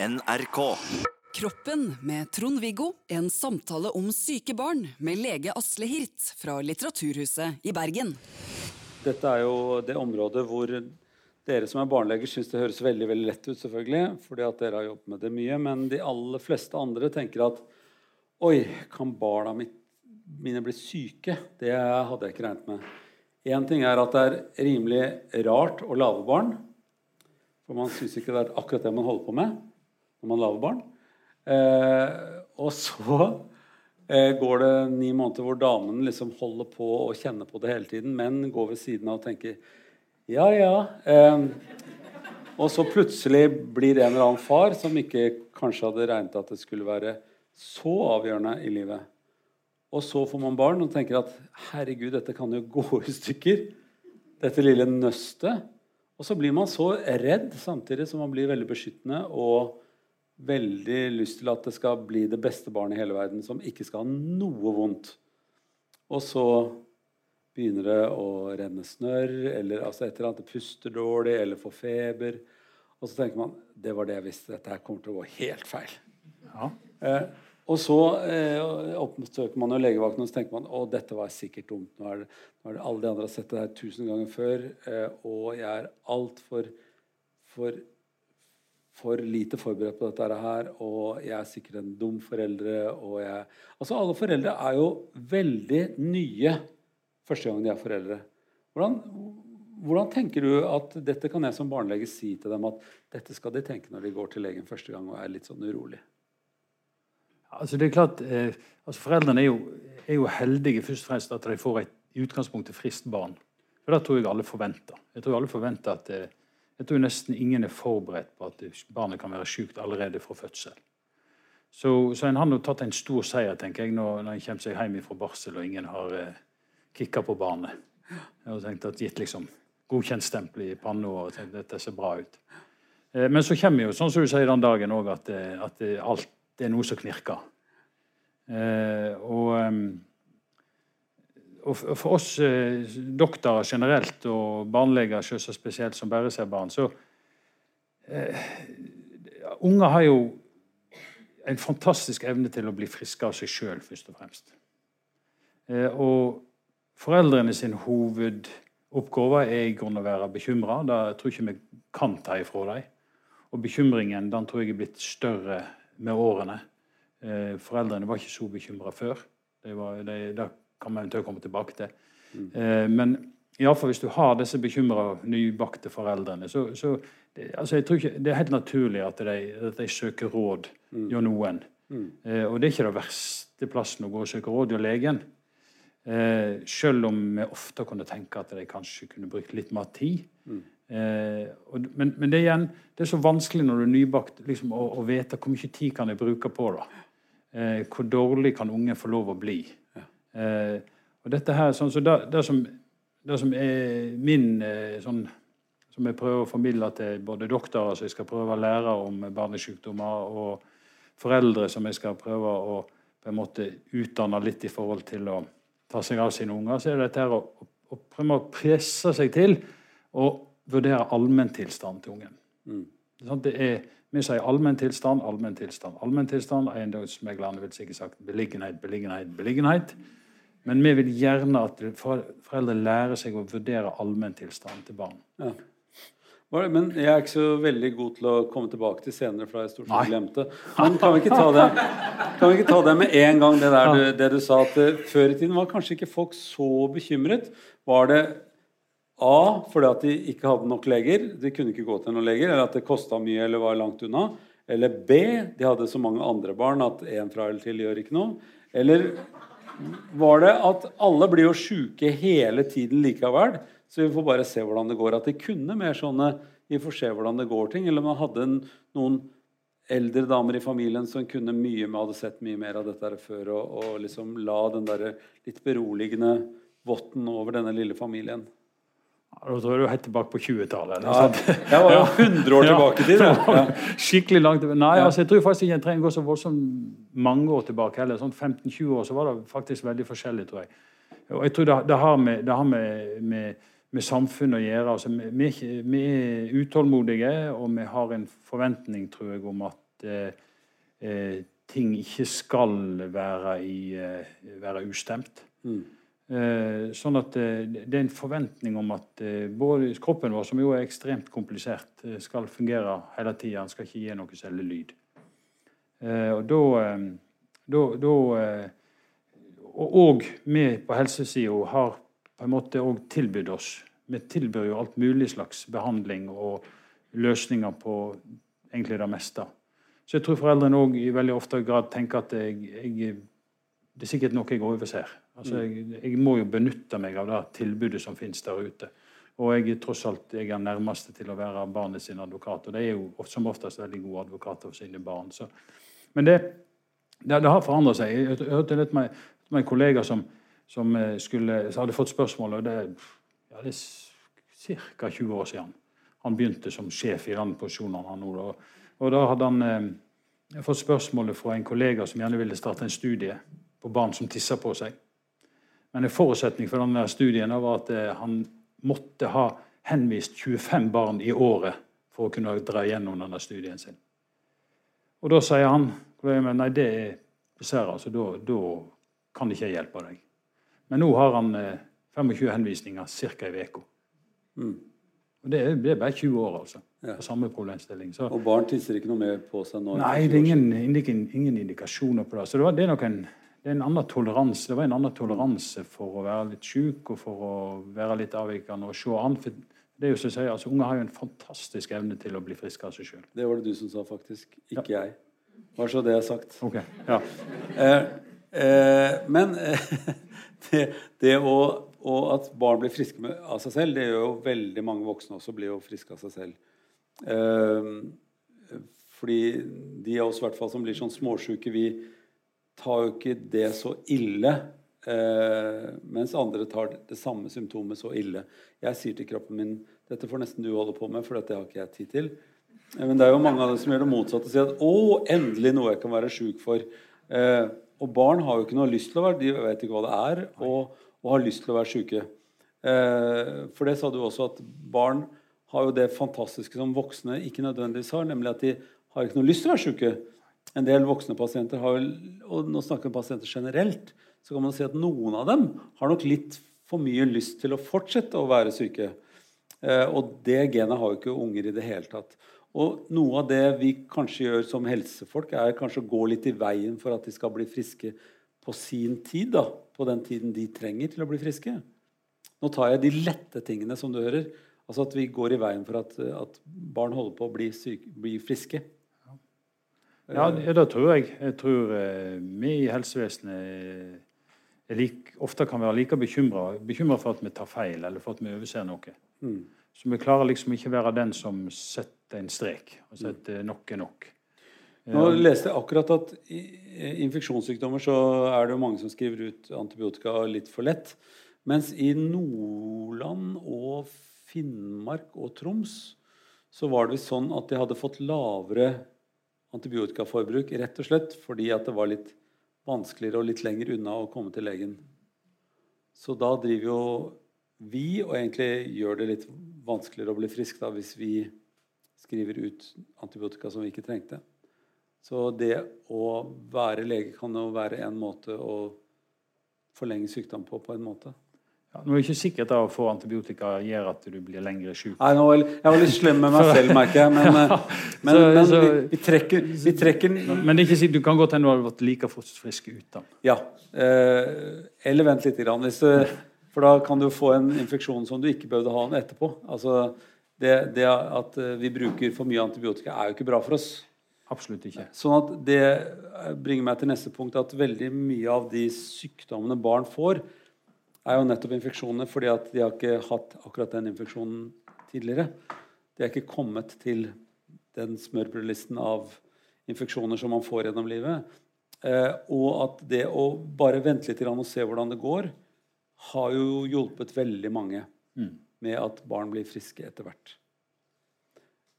NRK. Kroppen med Trond-Viggo. En samtale om syke barn med lege Asle Hirt fra Litteraturhuset i Bergen. Dette er jo det området hvor dere som er barneleger, syns det høres veldig veldig lett ut, selvfølgelig, fordi at dere har jobbet med det mye. Men de aller fleste andre tenker at Oi, kan barna mine bli syke? Det hadde jeg ikke regnet med. Én ting er at det er rimelig rart å lage barn. For man syns ikke det er akkurat det man holder på med når man lager barn. Eh, og så eh, går det ni måneder hvor damen liksom holder på å kjenne på det hele tiden. Menn går ved siden av og tenker ja, ja. Eh, og så plutselig blir det en eller annen far som ikke kanskje hadde regnet at det skulle være så avgjørende i livet. Og så får man barn og tenker at herregud, dette kan jo gå i stykker. Dette lille nøstet. Og så blir man så redd samtidig som man blir veldig beskyttende og veldig lyst til at det skal bli det beste barnet i hele verden, som ikke skal ha noe vondt. Og så begynner det å renne snørr, eller altså et eller annet puster dårlig, eller får feber. Og så tenker man det var det jeg visste. Dette her kommer til å gå helt feil. Ja. Eh, og så eh, oppsøker man jo legevakten og så tenker man å dette var sikkert dumt. Nå er det, nå er det Alle de andre har sett det her tusen ganger før, eh, og jeg er altfor for, for lite forberedt på dette her. Og jeg er sikkert en dum foreldre. Og jeg, altså Alle foreldre er jo veldig nye første gang de er foreldre. Hvordan, hvordan tenker du at dette kan jeg som barnelege si til dem at dette skal de tenke når de går til legen første gang og er litt sånn urolig? Altså det er klart, eh, altså Foreldrene er jo, er jo, heldige først og fremst at de får et i utgangspunktet friskt barn. For Det tror jeg alle forventer. Jeg tror alle forventer at eh, jeg tror nesten ingen er forberedt på at barnet kan være sykt allerede fra fødsel. Så, så en har nå tatt en stor seier tenker jeg, når, når en kommer seg hjem fra barsel og ingen har eh, kikka på barnet. Jeg har tenkt at gitt liksom godkjent stempel i panna og tenkt at dette ser bra ut. Eh, men så kommer jo, sånn som du sier den dagen òg, at, eh, at alt det er noe som knirker. Eh, og, og, for oss eh, doktorer generelt, og barneleger selvsagt spesielt, som bare ser barn, så eh, Unger har jo en fantastisk evne til å bli friske av seg sjøl, først og fremst. Eh, og foreldrene sin hovedoppgave er i grunnen å være bekymra. Det tror jeg ikke vi kan ta ifra dem. Og bekymringen den tror jeg er blitt større med årene. Eh, foreldrene var ikke så bekymra før. Det, var, det, det, kan man eventuelt komme tilbake til. Mm. Eh, men iallfall hvis du har disse bekymra nybakte foreldrene, så, så altså jeg tror ikke, det er helt naturlig at de, at de søker råd mm. hos noen. Mm. Eh, og det er ikke den verste plassen å gå og søke råd hos legen. Eh, selv om vi ofte kunne tenke at de kanskje kunne brukt litt mer tid. Mm. Eh, og, men, men, det, igjen, det er så vanskelig når du er nybakt liksom, å, å, vite hvor mye tid kan jeg bruke på det. Eh, hvor dårlig kan unge få lov å bli? Eh, og dette her, sånn, så det, det, som, det, som, er min eh, sånn, Som jeg prøver å formidle til både doktorer som jeg skal prøve å lære om barnesykdommer, og foreldre som jeg skal prøve å på en måte utdanne litt i forhold til å ta seg av sine unger, så er det dette her å, å, å prøve å presse seg til å vurdere allmenntilstanden til ungen. Mm. Det er, vi sier allmenntilstand, allmenntilstand, allmenntilstand. Eiendomsmeglerne vil sikkert sagt beliggenhet, beliggenhet, beliggenhet. Men vi vil gjerne at foreldre lærer seg å vurdere allmenntilstanden til barn. Ja. Men jeg er ikke så veldig god til å komme tilbake til senere, for jeg stort sett glemte. Men kan vi det, kan vi ikke ta det med en gang, det der du, det du sa at uh, før i tiden var kanskje ikke folk så bekymret. Var det A fordi at de ikke hadde nok leger, de kunne ikke gå til noen leger, eller at det kosta mye eller var langt unna. Eller B de hadde så mange andre barn at én fra eller til gjør ikke noe. Eller var det at alle blir jo sjuke hele tiden likevel, så vi får bare se hvordan det går. At de kunne mer sånne Vi får se hvordan det går ting. Eller man hadde noen eldre damer i familien som kunne mye med, hadde sett mye mer av dette før, og, og liksom la den der litt beroligende votten over denne lille familien. Da tror jeg du er helt tilbake på 20-tallet. Ja, jeg var jo 100 år tilbake til det. Ja. Skikkelig langt. Nei, altså, jeg tror faktisk ikke jeg trenger å gå så voldsomt mange år tilbake heller. Sånn 15-20 år så var det faktisk veldig forskjellig, tror jeg. Og jeg tror det, det har, med, det har med, med, med samfunnet å gjøre. Altså, vi, vi, er utålmodige, og vi har en forventning tror jeg, om at at eh, eh, ting ikke skal være, i, eh, være ustemt. Mm. Eh, sånn at eh, det er en forventning om at både kroppen vår, som jo er ekstremt komplisert, skal fungere hele tida. Den skal ikke gi noe særlig lyd. og da, da, da Og vi på helsesida har på en måte òg tilbudt oss Vi tilbyr jo alt mulig slags behandling og løsninger på egentlig det meste. Så jeg tror foreldrene òg i veldig ofte grad tenker at jeg, jeg, det er sikkert noe jeg overser. Altså, jeg, jeg, må jo benytte meg av det tilbudet som finnes der ute. Og jeg er tross alt jeg er nærmeste til å være barnet sin advokat. Og de er jo som oftest veldig gode advokater for sine barn. Så. Men det, det, det har forandra seg. Jeg hørte litt med, med en kollega som, som eh, skulle, som hadde fått spørsmål, og det, ja, det er ca. 20 år siden. Han begynte som sjef i den posisjonen han nå. Og, og da hadde han eh, fått spørsmålet fra en kollega som gjerne ville starte en studie på barn som tisser på seg. Men en forutsetning for denne studien var at eh, han måtte ha henvist 25 barn i året for å kunne dra gjennom denne studien sin. Og da sier han nei, det er dessverre, altså, da, da kan ikke jeg hjelpe deg. Men nå har han eh, 25 henvisninger ca. i uka. Mm. Og det er, det er, bare 20 år, altså. Ja. På samme problemstilling. Så, og barn tisser ikke noe mer på seg nå? Nei, det er ingen, ingen, ingen indikasjoner på det. Så det, var, det er nok en, det. Det var en annen toleranse for å være litt syk og for å være litt avvikende og se an. For det er jo som jeg sier, altså, Unger har jo en fantastisk evne til å bli friske av seg sjøl. Det var det du som sa, faktisk. Ikke ja. jeg. Bare så det er sagt. Ok, ja. eh, eh, men det, det å og at barn blir friske med, av seg selv, det gjør jo veldig mange voksne også blir jo friske av seg selv. Eh, fordi de av oss hvert fall som blir sånn småsjuke, vi tar jo ikke det så ille. Eh, mens andre tar det samme symptomet så ille. Jeg sier til kroppen min dette får nesten du holde på med, for dette har ikke jeg tid til. Eh, men det er jo mange av dem som gjør det motsatte. og Sier at 'å, endelig noe jeg kan være sjuk for'. Eh, og barn har jo ikke noe lyst til å være De vet ikke hva det er. og og har lyst til å være syke. Eh, for det sa du også at barn har jo det fantastiske som voksne ikke nødvendigvis har, nemlig at de har ikke noe lyst til å være syke. En del voksne pasienter har vel og nå snakker vi om pasienter generelt, så kan man si at noen av dem har nok litt for mye lyst til å fortsette å være syke. Eh, og det genet har jo ikke unger i det hele tatt. Og noe av det vi kanskje gjør som helsefolk, er kanskje å gå litt i veien for at de skal bli friske på sin tid, da, på den tiden de trenger til å bli friske. Nå tar jeg de lette tingene, som du hører. Altså at vi går i veien for at, at barn holder på å bli, syke, bli friske. Ja, det tror jeg. Jeg tror eh, vi i helsevesenet like, ofte kan være like bekymra for at vi tar feil, eller for at vi overser noe. Mm. Så vi klarer liksom ikke være den som setter en strek og setter nok er nok. Nå leste jeg akkurat at i infeksjonssykdommer så er det jo mange som skriver ut antibiotika litt for lett. Mens i Nordland og Finnmark og Troms så var det visst sånn at de hadde fått lavere antibiotikaforbruk rett og slett fordi det var litt vanskeligere og litt lenger unna å komme til legen. Så da driver jo vi og egentlig gjør det litt vanskeligere å bli frisk da, hvis vi skriver ut antibiotika som vi ikke trengte. Så det å være lege kan jo være en måte å forlenge sykdom på. på en måte. Nå er det ikke sikkert at å få antibiotika gjør at du blir lengre. Nei, nå, Jeg var litt slem med meg selv, merker jeg. Men, ja, men, så, men så, vi, vi, trekker, vi, trekker, Men det ikke du kan godt hende du hadde vært like frisk uten. Ja. Eh, eller vent litt. Grann, hvis, for da kan du få en infeksjon som du ikke behøvde ha den etterpå. Altså, det, det at vi bruker for mye antibiotika, er jo ikke bra for oss. Absolutt ikke. Sånn at Det bringer meg til neste punkt, at veldig mye av de sykdommene barn får, er jo nettopp infeksjoner fordi at de har ikke hatt akkurat den infeksjonen tidligere. De er ikke kommet til den smørbrødlisten av infeksjoner som man får gjennom livet. Eh, og at det å bare vente litt og se hvordan det går, har jo hjulpet veldig mange mm. med at barn blir friske etter hvert.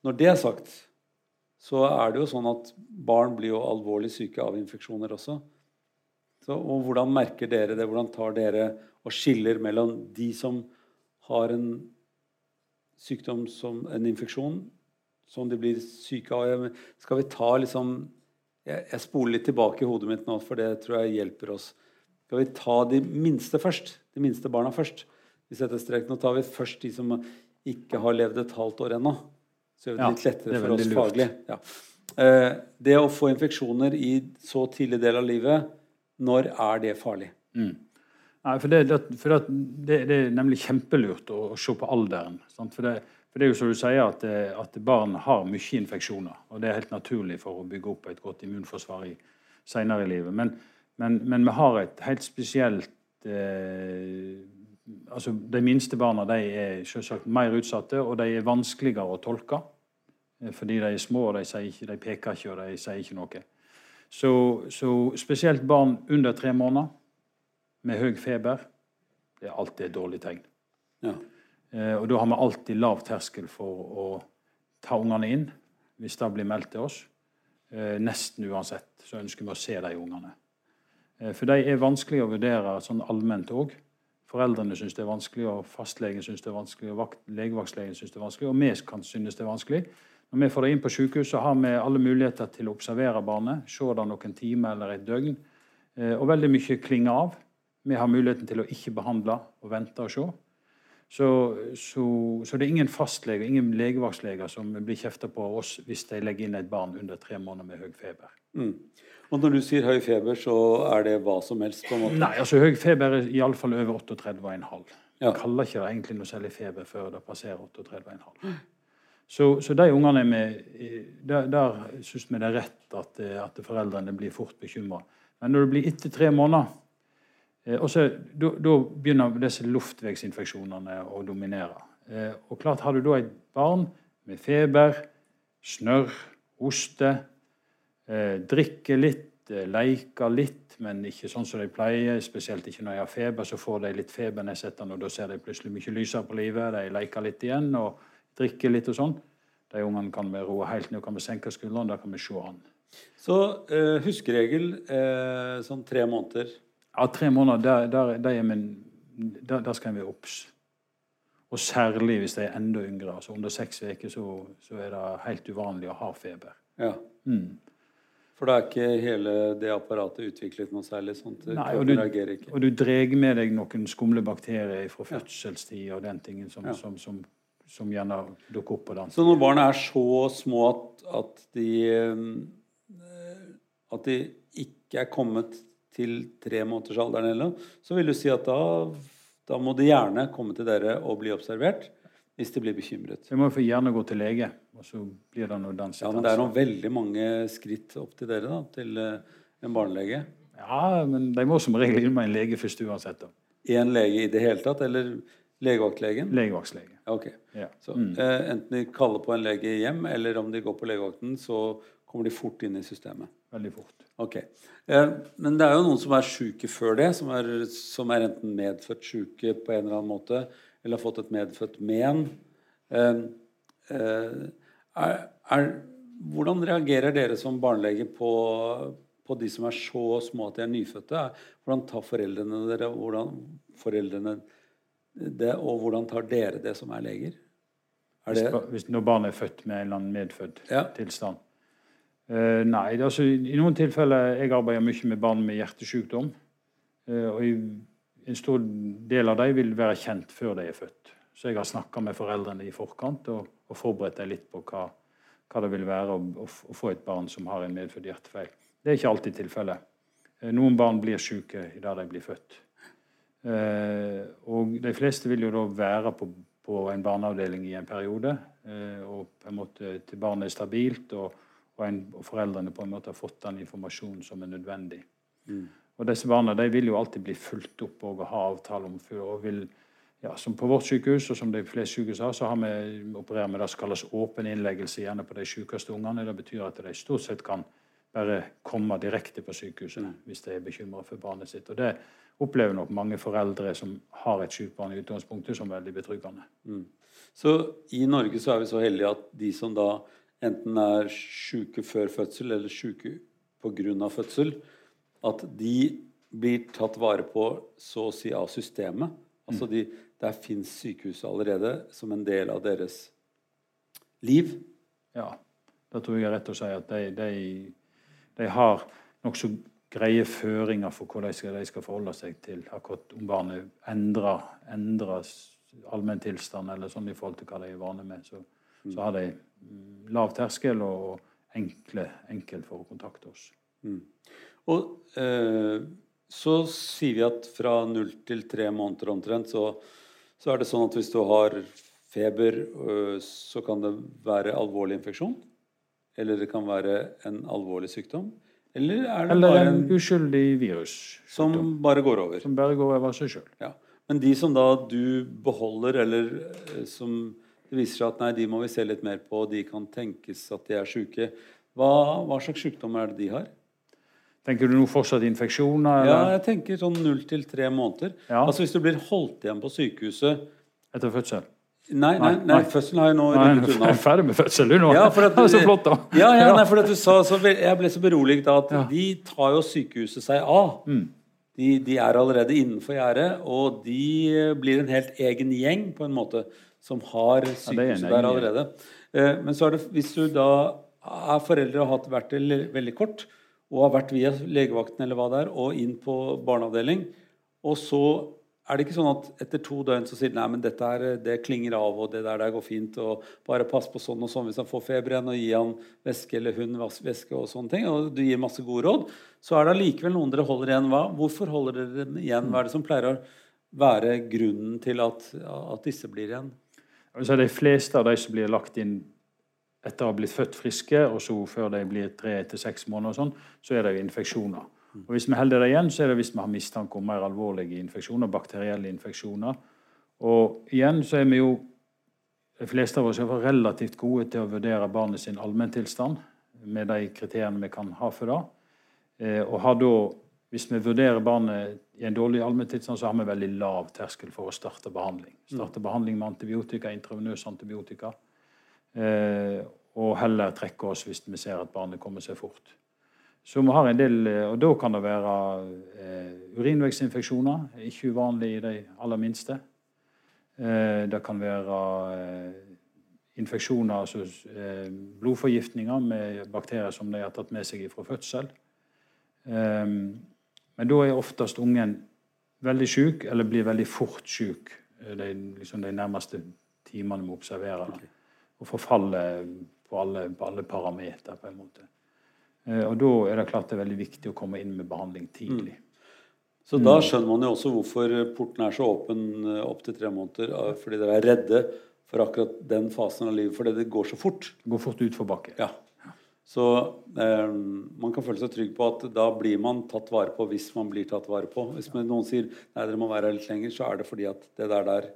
Når det er sagt, så er det jo sånn at barn blir jo alvorlig syke av infeksjoner også. Så, og hvordan merker dere det? Hvordan tar dere og skiller mellom de som har en sykdom som en infeksjon som de blir syke av. Skal vi ta liksom jeg, jeg spoler litt tilbake i hodet mitt nå, for det tror jeg hjelper oss. Skal vi ta de minste først? De minste barna først? Vi setter strek. Nå tar vi først de som ikke har levd et halvt år ennå. Så gjør vi det litt lettere for oss faglig. Ja. Eh, det å få infeksjoner i så tidlig del av livet, når er det farlig? Mm. Nei, for, det, for det, det, det, er nemlig kjempelurt å, å se på alderen. For det, for det er jo som du sier at, eh, at, barn har mye infeksjoner. Og det er helt naturlig for å bygge opp et godt immunforsvar i, senere i livet. Men, men, men, vi har et helt spesielt eh, altså De minste barna de er selvsagt mer utsatte, og de er vanskeligere å tolke. Eh, fordi de er små, og de, ikke, de peker ikke, og de sier ikke noe. Så, så spesielt barn under tre måneder med høy feber det er alltid et dårlig tegn. Ja. Eh, og da har vi alltid lav terskel for å ta ungene inn hvis det blir meldt til oss. Eh, nesten uansett så ønsker vi å se de ungene. Eh, for de er vanskelig å vurdere sånn allment òg. Foreldrene syns det er vanskelig, og fastlegen syns det er vanskelig, og legevaktlegen syns det er vanskelig, og vi kan synes det er vanskelig. Når vi får det inn på sykehus, så har vi alle muligheter til å observere barnet, se det noen timer eller et døgn. Og veldig mye klinger av. Vi har muligheten til å ikke behandle og vente og se. Så, så, så, det er ingen fastlege, ingen legevaktsleger som blir kjefta på oss hvis de legger inn et barn under tre måneder med høy feber. Mm. Og Når du sier høy feber, så er det hva som helst? på en måte? Nei, altså høy feber er iallfall over 38,5. Ja. Jeg kaller ikke det egentlig noe særlig feber før det passerer 38,5. Så, så de ungene med, der, der syns vi det er rett at, at foreldrene blir fort bekymra. Men når det blir etter tre måneder Eh, Da begynner disse luftveisinfeksjonene å dominere. Eh, og klart Har du da et barn med feber, snørr, hoste, eh, drikker litt, leker litt, men ikke sånn som de pleier, spesielt ikke når de har feber, så får de litt febernedsettende, og da ser de plutselig mye lysere på livet. De leker litt igjen og drikker litt og sånn. De ungene kan vi roe helt ned, kan vi senke skuldrene, da kan vi se an. Så eh, huskeregel eh, sånn tre måneder ja, tre måneder, der, der, der, min, der, der skal vi obs. Og særlig hvis de er enda yngre. altså Under seks uker så, så, er det helt uvanlig å ha feber. Ja. Mm. For da er ikke hele det apparatet utviklet noe særlig? sånt? Nei, og du, og du drar med deg noen skumle bakterier fra fødselstid og den tingen som, ja. som, som, som, gjerne dukker opp på dansk. Så når barna er så små at, at, de, eh, at de ikke er kommet til tre måneders alderen eller noe, så vil du si at da, da, må de gjerne komme til dere og bli observert hvis de blir bekymret. Så må få gjerne gå til lege, og så blir det noe dans. Ja, men det er noen veldig mange skritt opp til dere, da, til uh, en barnelege. Ja, men de må som regel inn med en lege først uansett. da. En lege i det hele tatt, eller legevaktlegen? Legevaktlege. Ok. Ja. Så mm. eh, enten de kaller på en lege hjem, eller om de går på legevakten, så kommer de fort inn i systemet. Veldig fort. Ok. Eh, men det er jo noen som er syke før det, som er, som er enten medfødt syke på en eller annen måte, eller har fått et medfødt men. Eh, eh, er, er, hvordan reagerer dere som barnelege på, på, de som er så små at de er nyfødte? Hvordan tar foreldrene dere hvordan, foreldrene det, og hvordan tar dere det som er leger? Er det, hvis, hvis når barnet er født med en eller annen medfødt ja. tilstand? Uh, nei, altså, I noen tilfeller jeg arbeider mye med barn med hjertesykdom. Uh, og i, En stor del av dem vil være kjent før de er født. Så jeg har snakka med foreldrene i forkant og, og forberedt dem litt på hva, hva, det vil være å, å, å, få et barn som har en medfødt hjertefeil. Det er ikke alltid tilfellet. Uh, noen barn blir syke der de blir født. Og de fleste vil jo da være på, på en barneavdeling i en periode, og på en måte til barnet er stabilt. og og, en, og, foreldrene på en måte har fått den informasjonen som er nødvendig. Mm. Og Disse barna de vil jo alltid bli fulgt opp og ha avtale om før. og vil, ja, som På vårt sykehus og som de fleste sykehus har, så har vi opererer med det som kalles åpen innleggelse gjerne på de sykeste ungene. Det betyr at de stort sett kan bare komme direkte på sykehuset mm. hvis de er bekymra for barnet sitt. Og Det opplever nok mange foreldre som har et sykt barn i utgangspunktet, som veldig betryggende. Mm. Så i Norge så er vi så heldige at de som da enten er syke før fødsel eller syke pga. fødsel, at de blir tatt vare på så å si av systemet. Altså mm. de, Der fins sykehuset allerede som en del av deres liv. Ja, Da tror jeg er rett å si at de, de, de har nokså greie føringer for hvordan de skal forholde seg til akkurat om barnet endrer, endrer allmenntilstand eller sånn i forhold til hva de er vane med. Så, mm. så har de mm, lav terskel og enkle, enkelt for å kontakte oss. Mm. Og eh, så sier vi at fra null til tre måneder omtrent, så, så, er det sånn at hvis du har feber, øh, så kan det være alvorlig infeksjon. Eller det kan være en alvorlig sykdom. Eller er det Eller bare en uskyldig virus. Som bare går over. Som bare går over seg sjøl. Ja. Men de som da du beholder, eller eh, som det viser seg at nei, de må vi se litt mer på, de kan tenkes at de er syke. Hva, hva slags sykdommer er det de har? Tenker du nå fortsatt infeksjoner? Eller? Ja, jeg tenker sånn null til tre måneder. Ja. Altså Hvis du blir holdt igjen på sykehuset Etter fødsel? Nei, nei, nei, fødselen har jeg nå ryddet unna. Ferdig med fødselen nå. Ja, for at, det er så flott, da. Ja, ja, nei, for at du sa, så Jeg ble så beroliget av at ja. de tar jo sykehuset seg av. Mm. De, de, er allerede innenfor gjerdet, og de blir en helt egen gjeng på en måte som har sykehuset ja, der allerede. Eh, men så er det, hvis du da er foreldre og har vært det veldig kort, og har vært via legevakten eller hva det er, og inn på barneavdeling, og så er det ikke sånn at etter to døgn så sier nei, men dette er, det klinger av, og det der, der går fint, og bare pass på sånn og sånn hvis han får feber igjen, og gi han væske eller hun væske og sånne ting, og du gir masse gode råd, så er det allikevel noen dere holder igjen. Hva? Hvorfor holder dere dem igjen? Hva er det som pleier å være grunnen til at, at disse blir igjen? Altså, de fleste av de som blir lagt inn etter å ha blitt født friske, og så før de blir tre til seks måneder, og sånn, så er det jo infeksjoner. Og Hvis vi holder det igjen, så er det hvis vi har mistanke om mer alvorlige infeksjoner, bakterielle infeksjoner. Og igjen så er vi jo de fleste av oss er relativt gode til å vurdere barnet sin allmenntilstand med de kriteriene vi kan ha for det. Eh, og har da, hvis vi vurderer barnet i en dårlig allmenntilstand, så har vi veldig lav terskel for å starte behandling. Starte behandling med antibiotika, intravenøs antibiotika. Eh, og heller trekke oss hvis vi ser at barnet kommer seg fort. Vi har en del, eh, og Da kan det være eh, urinveisinfeksjoner, ikke uvanlig i de aller minste. Eh, det kan være infeksjoner, altså blodforgiftninger med bakterier som de har tatt med seg fra fødsel. Men da er oftest ungen veldig syk, eller blir veldig fort syk de, liksom de nærmeste timene vi observerer. Okay. Og forfaller på alle, på alle parametere, på en måte. Eh, og Da er det klart det er veldig viktig å komme inn med behandling tidlig. Mm. Så da skjønner man jo også hvorfor porten er så åpen opptil opp til tre måneder. Fordi dere er redde for akkurat den fasen av livet, fordi det går så fort. Det går fort utfor bakke. Ja. Så eh, man kan føle seg trygg på at da blir man tatt vare på hvis man blir tatt vare på. Hvis noen sier nei, dere må være her litt lenger, så er det fordi at det der, der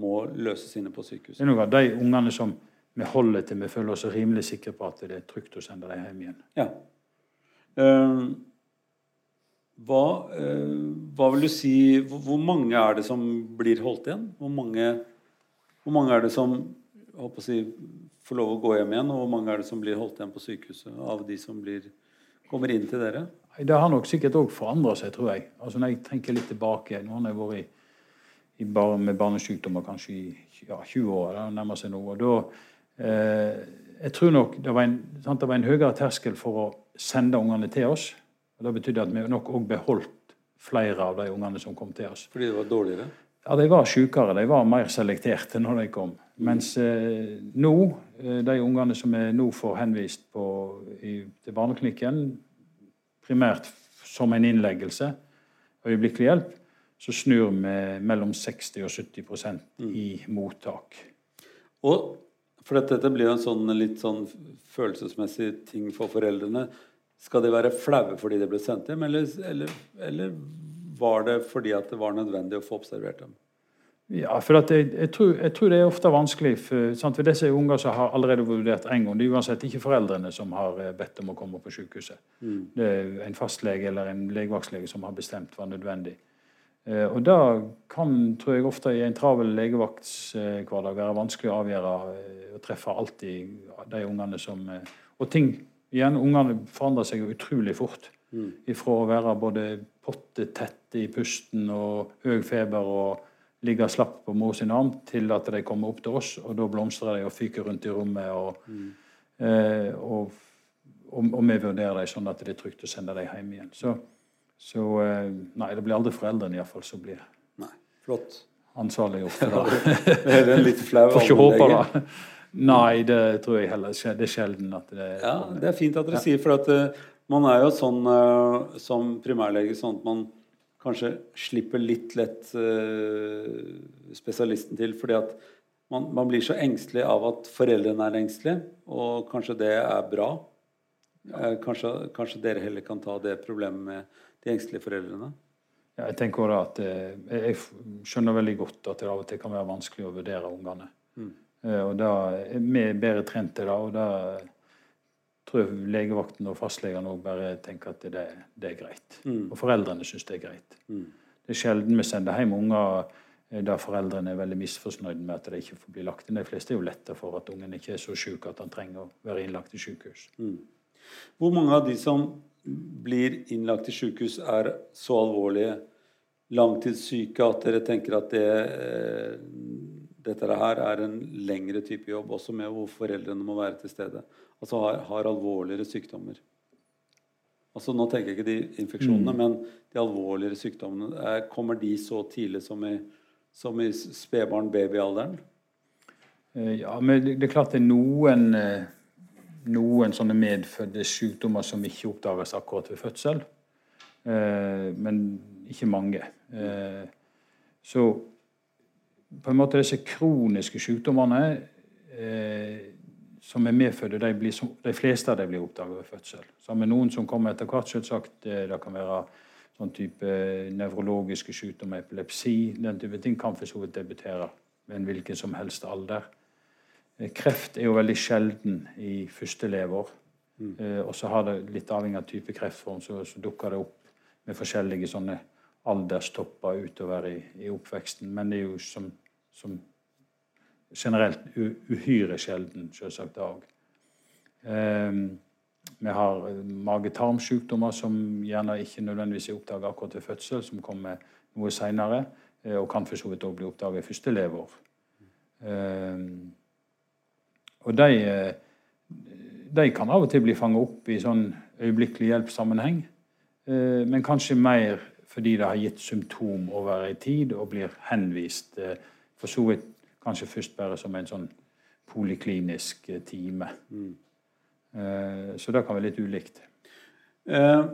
må løses inne på sykehuset. Det er noe av de ungene som vi holder til vi føler oss rimelig sikre på at det er trygt å sende dem hjem igjen. Ja. Uh, hva, uh, hva, vil du si hvor, mange er det som blir holdt igjen? Hvor mange, hvor mange er det som si, får lov å gå hjem igjen? Og hvor mange er det som blir holdt igjen på sykehuset av de som blir, kommer inn til dere? Det har nok sikkert òg forandra seg, tror jeg. Altså Når jeg tenker litt tilbake Nå har jeg vært i, i bar med barnesykdommer kanskje i ja, 20 år. Det nærmer seg nå. og da Eh, jeg tror nok det var, en, sant, det var en høyere terskel for å sende ungene til oss. og Det betydde at vi nok òg beholdt flere av de ungene som kom til oss. Fordi det var dårligere? Ja, de var sykere. De var mer selekterte når de kom. Mens eh, nå, eh, de ungene som vi nå får henvist på, i, til barneklinikken, primært som en innleggelse, øyeblikkelig hjelp, så snur vi mellom 60 og 70 mm. i mottak. Og for dette, blir jo en sånn litt sånn følelsesmessig ting for foreldrene. Skal de være flaue fordi de ble sendt hjem, eller, eller, eller, var det fordi at det var nødvendig å få observert dem? Ja, for jeg, jeg, tror, jeg, tror, det er ofte vanskelig. For, sant, for disse unger som har allerede vurdert en gang, det er uansett ikke foreldrene som har eh, bedt om å komme på sykehuset. Mm. Det er en fastlege eller en legevaktlege som har bestemt var nødvendig. Eh, og det kan, tror jeg, ofte i en travel legevaktshverdag være vanskelig å avgjøre eh, og treffe alltid de ungene som eh, Og ting igjen, ungene forandrer seg jo utrolig fort. Mm. Fra å være både pottetette i pusten og høy feber og ligge slapp på mor sin arm, til at de kommer opp til oss, og da blomstrer de og fyker rundt i rommet. og mm. Eh, og, og, og, vi vurderer dem sånn at det er trygt å sende dem hjem igjen. Så, så eh, nei, det blir aldri foreldrene iallfall som blir nei, flott. ansvarliggjort. det er litt flau Får ikke håpe det. Nei, det tror jeg heller Det er sjelden at det Ja, det er fint at dere ja. sier, for at uh, man er jo sånn uh, som primærlege sånn at man kanskje slipper litt lett uh, spesialisten til, fordi at man, man, blir så engstelig av at foreldrene er engstelige, og kanskje det er bra. Ja. Kanskje, kanskje, dere heller kan ta det problemet med de engstelige foreldrene? Ja, jeg tenker også at jeg skjønner veldig godt at det av og til kan være vanskelig å vurdere ungene. Mm. Eh, og da er vi bedre trent til det. Og da tror jeg legevakten og fastlegene òg bare tenker at det, det er greit. Mm. Og foreldrene syns det er greit. Mm. Det er sjelden vi sender hjem unger eh, der foreldrene er veldig misfornøyd med at de ikke får bli lagt inn. De fleste er jo lettere for at ungen ikke er så sjuk at han trenger å være innlagt i sykehus. Mm. Hvor mange av de som blir innlagt i sykehus, er så alvorlige, langtidssyke, at dere tenker at det eh, dette her er en lengre type jobb, også med hvor foreldrene må være til stede. Altså har, har alvorligere sykdommer. Altså Nå tenker jeg ikke de infeksjonene, mm. men de alvorligere sykdommene. Er, kommer de så tidlig som i, som i spedbarn-babyalderen? Eh, ja, men det er klart det er noen, eh, noen sånne medfødte sykdommer som ikke oppdages akkurat ved fødsel. Eh, men ikke mange. Så på en måte disse kroniske sykdommene eh, som er medfødte, de, blir, de, fleste av dem blir oppdaget ved fødsel. Sammen med noen som kommer etter hvert, selvsagt. Eh, det kan være sånn type nevrologiske sykdommer, epilepsi. Den type ting kan for så vidt debutere ved en hvilken som helst alder. Eh, kreft er jo veldig sjelden i første lever. Mm. Eh, og så har det litt avhengig av type kreftform, så, så dukker det opp med forskjellige sånne alderstopper utover i, i, oppveksten. Men det er jo som, som generelt uhyre sjelden, selvsagt òg. Eh, vi har mage-tarm-sykdommer som gjerne ikke nødvendigvis er oppdaget akkurat ved fødsel, som kommer noe seinere, eh, og kan for så vidt òg bli oppdaget i første lever. Eh, og de, eh, de, kan av og til bli fanget opp i sånn øyeblikkelig hjelp-sammenheng, eh, men kanskje mer fordi det har gitt symptom over en tid og blir henvist eh, for så vidt kanskje først bare som en sånn poliklinisk time. Mm. Så det kan være litt ulikt. Eh,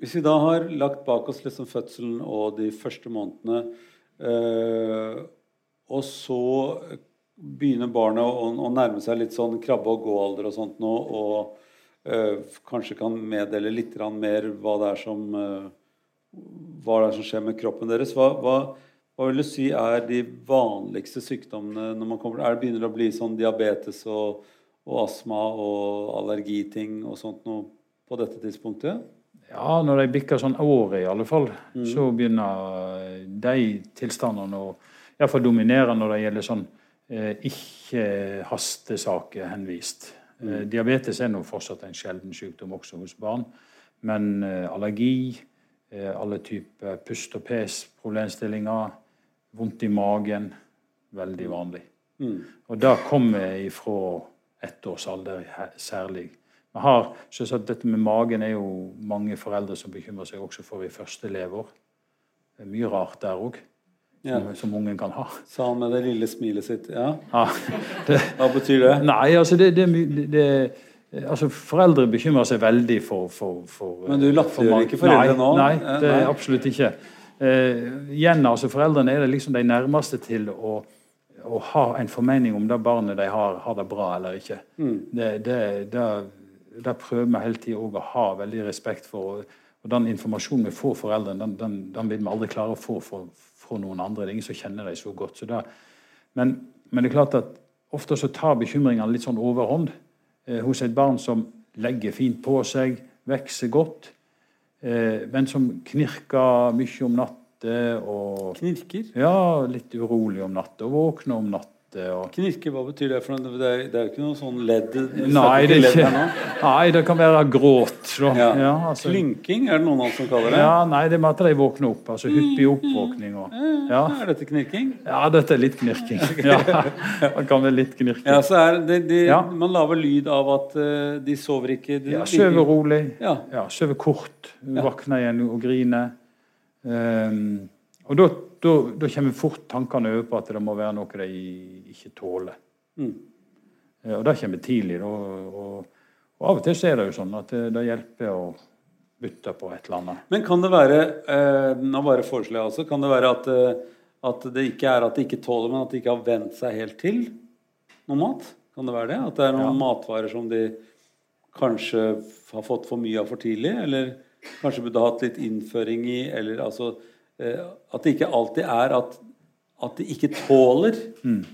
hvis vi da har lagt bak oss liksom fødselen og de første månedene, eh, og så begynner barnet å, å, nærme seg litt sånn krabbe- og gå-alder og sånt nå, og øh, kanskje kan meddele litt mer hva det er som hva det er som skjer med kroppen deres. Hva, hva, hva, vil du si er de vanligste sykdommene når man kommer Er det begynner å bli sånn diabetes og, og astma og allergiting og sånt noe på dette tidspunktet? Ja, når de bikker sånn året i alle fall, mm. så begynner de tilstandene å iallfall dominere når det gjelder sånn eh, ikke-hastesaker henvist. Mm. Eh, diabetes er nå fortsatt en sjelden sykdom også hos barn, men eh, allergi Eh, alle typer pust- og pes-problemstillinger. Vondt i magen. Veldig vanlig. Mm. Og det kommer ifra ettårsalder særlig. Vi har, selvsagt, Dette med magen er jo mange foreldre som bekymrer seg også for i første leveår. Det er mye rart der òg. Ja. som, ungen kan ha. Sa han med det lille smilet sitt. Ja. ja det, Hva betyr det? Nei, altså det, det, det Eh, altså, Foreldre bekymrer seg veldig for, for, for Men du latterliggjør ikke foreldre nå? Nei, det er absolutt ikke. Eh, igjen, altså Foreldrene er det liksom de nærmeste til å, å ha en formening om det barnet de har, har det bra eller ikke. Mm. Det, det, det, det, prøver vi hele tida å ha veldig respekt for. Og Den informasjonen vi får foreldrene, den, den, den, vil vi aldri klare å få fra noen andre. Det er ingen som kjenner deg så godt. Så men, men, det er klart at ofte så tar bekymringene litt sånn overhånd. Eh, hos et barn som legger fint på seg, vokser godt, eh, men som knirker mye om natta. Knirker? Ja, litt urolig om natta. Våkner om natta Og... Knirke, hva betyr det? for noe? Det er, det er jo ikke noe sånn ledd Nei, det ledd ikke, nei, det kan være gråt. Ja. Ja, altså, Klynking er det noen av oss som kaller det. ja, nei, det er med at de våkner opp. Altså hyppig oppvåkning. Og, ja. Er dette knirking? ja, dette er litt knirking. Ja, det kan være litt knirking. Ja, så er det, de, Ja. Man lager lyd av at uh, de sover ikke de, Ja, Sover rolig. Ja. Ja, Sover kort. Våkner igjen og griner. Um, og da, da, da kommer fort tankene over på at det må være noe de ikke tåler. Mm. Og det kommer tidlig. Og, og, og av og til er det jo sånn at det, det hjelper å bytte på et eller annet. Men kan det være eh, Nå bare foreslår jeg også. Kan det være at, eh, at det ikke er at de ikke tåler, men at de ikke har vent seg helt til noe mat? Kan det være det? At det er noen Ja. matvarer som de kanskje har fått for mye av for tidlig? Eller kanskje burde hatt litt innføring i? Eller altså At det ikke alltid er at, at de ikke tåler. Mm.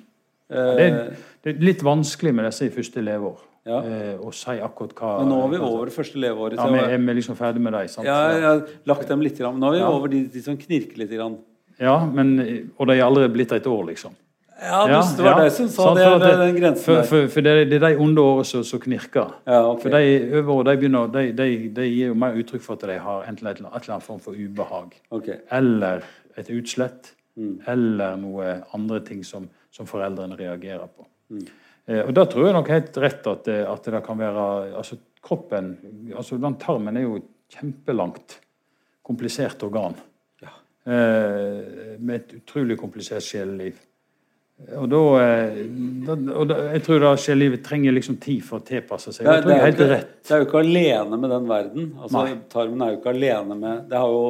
Eh, Det, det er litt vanskelig med disse i første leveår Ja. eh, å si akkurat hva men nå er vi over det første leveåret. Ja, vi er vi liksom ferdig med dem. ja, jeg har lagt dem litt. Nå er vi Ja. over de, de som knirker litt. Grann. Ja, men, og de er allerede blitt et år, liksom. Ja, Ja, det var ja. deg som sa det. for det, den grensen For, for, for det, det er de onde årene som, som knirker. Ja, okay. For de øvre de, begynner, de, de, de gir jo mer uttrykk for at de har enten et eller annet form for ubehag. okay. Eller et utslett. Mm. Eller noe andre ting som, som foreldrene reagerer på. Mm. Eh, og da tror jeg nok helt rett at det, at det kan være altså Kroppen altså den Tarmen er jo et kjempelangt, komplisert organ. Ja. Eh, med et utrolig komplisert sjeleliv. Og da, eh, da, og da Jeg tror da sjelivet trenger liksom tid for å tilpasse seg. Det er, det, er ikke, det er jo ikke alene med den verden. Altså, tarmen er jo ikke alene med det, har jo,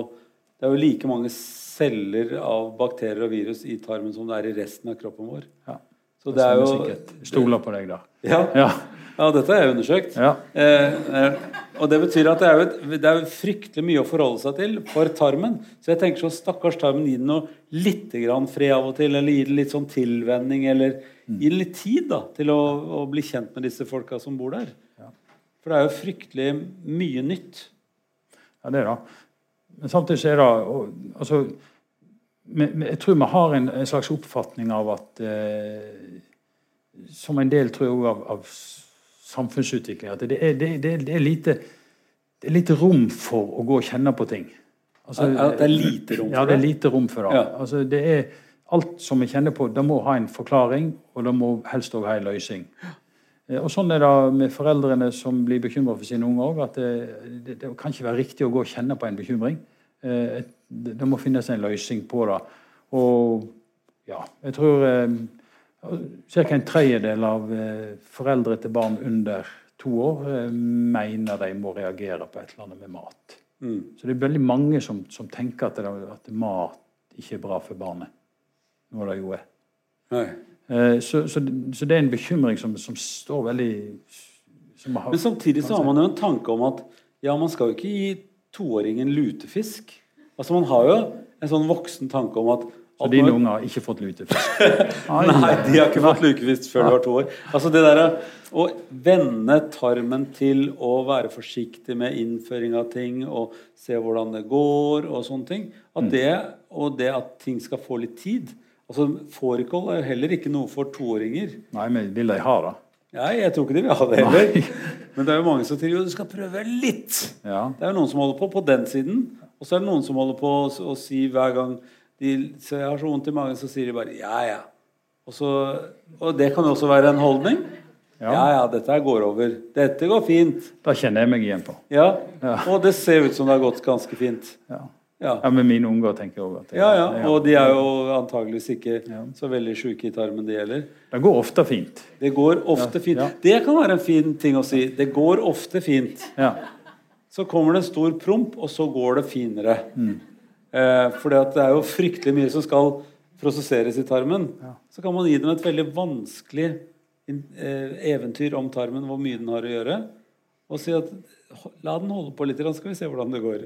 det er jo like mange celler av bakterier og virus i tarmen som det er i resten av kroppen vår. Ja. Så det er jo stoler på deg da. Ja, Ja. Ja dette er jeg undersøkt. ja. Eh, eh, og det betyr at det er, et, det er fryktelig mye å forholde seg til for tarmen. Så jeg tenker så stakkars tarmen, gi den noe litt grann fred av og til, eller gi den litt sånn tilvenning, eller gi den litt tid da, til å, å bli kjent med disse folka som bor der. Ja. For det er jo fryktelig mye nytt. Ja, det er det. Men samtidig så er det altså, Jeg tror vi har en, en slags oppfatning av at eh, Som en del tror jeg av, av samfunnsutvikling at det er, det, det, det, er lite, det er lite rom for å gå og kjenne på ting. Altså, det er lite rom for det Ja, det? er lite rom for det. Ja. Altså, det er Alt som vi kjenner på, det må ha en forklaring, og det må helst òg ha en løsning. Eh, Og Sånn er det med foreldrene som blir bekymra for sine unger òg. At det, det, kan ikke være riktig å gå og kjenne på en bekymring. Eh, Det, det må finnes en løsning på det. Og ja, jeg tror eh, ca. en tredjedel av eh, foreldre til barn under to år eh, mener de må reagere på et eller annet med mat. Mm. Så det er veldig mange som, som tenker at, det, at mat ikke er bra for barnet. Noe det jo er. Eh, Så, så, så det er en bekymring som, som står veldig som har, Men samtidig så har man jo en tanke om at ja, man skal jo ikke gi toåringen lutefisk. Altså Man har jo en sånn voksen tanke om at, Så at dine unger har ikke fått lutefisk? Nei, de har ikke fått lukefisk før de var to år. Altså det der Å vende tarmen til å være forsiktig med innføring av ting og se hvordan det går og sånne ting, Mm. det, og det at ting skal få litt tid altså Fårikål er jo heller ikke noe for toåringer. Nei, men vil de ha det? Nei, jeg tror ikke de vil ha det heller. Men det er jo mange som sier jo du skal prøve litt. Ja. Det er jo noen som holder på på den siden, og så er det noen som holder på å si hver gang de så jeg har så vondt i magen, så sier de bare ja, ja. Og, så, og det kan jo også være en holdning. Ja. Ja, ja, dette går over. Dette går fint. Da kjenner jeg meg igjen på. Ja. Ja. Og det ser ut som det har gått ganske fint. Ja, Ja. ja Med mine unger tenker også at det, Ja, ja. Og de er jo antageligvis ikke så veldig sjuke i tarmen, de heller. det går ofte fint. Det går ofte fint. Det kan være en fin ting å si. Det går ofte fint. Ja. Så kommer det en stor promp, og så går det finere. Mm. Eh, for det er jo fryktelig mye som skal prosesseres i tarmen. Så kan man gi dem et veldig vanskelig eh, eventyr om tarmen, hvor mye den har å gjøre, og si at la den holde på litt, så skal vi se hvordan det går.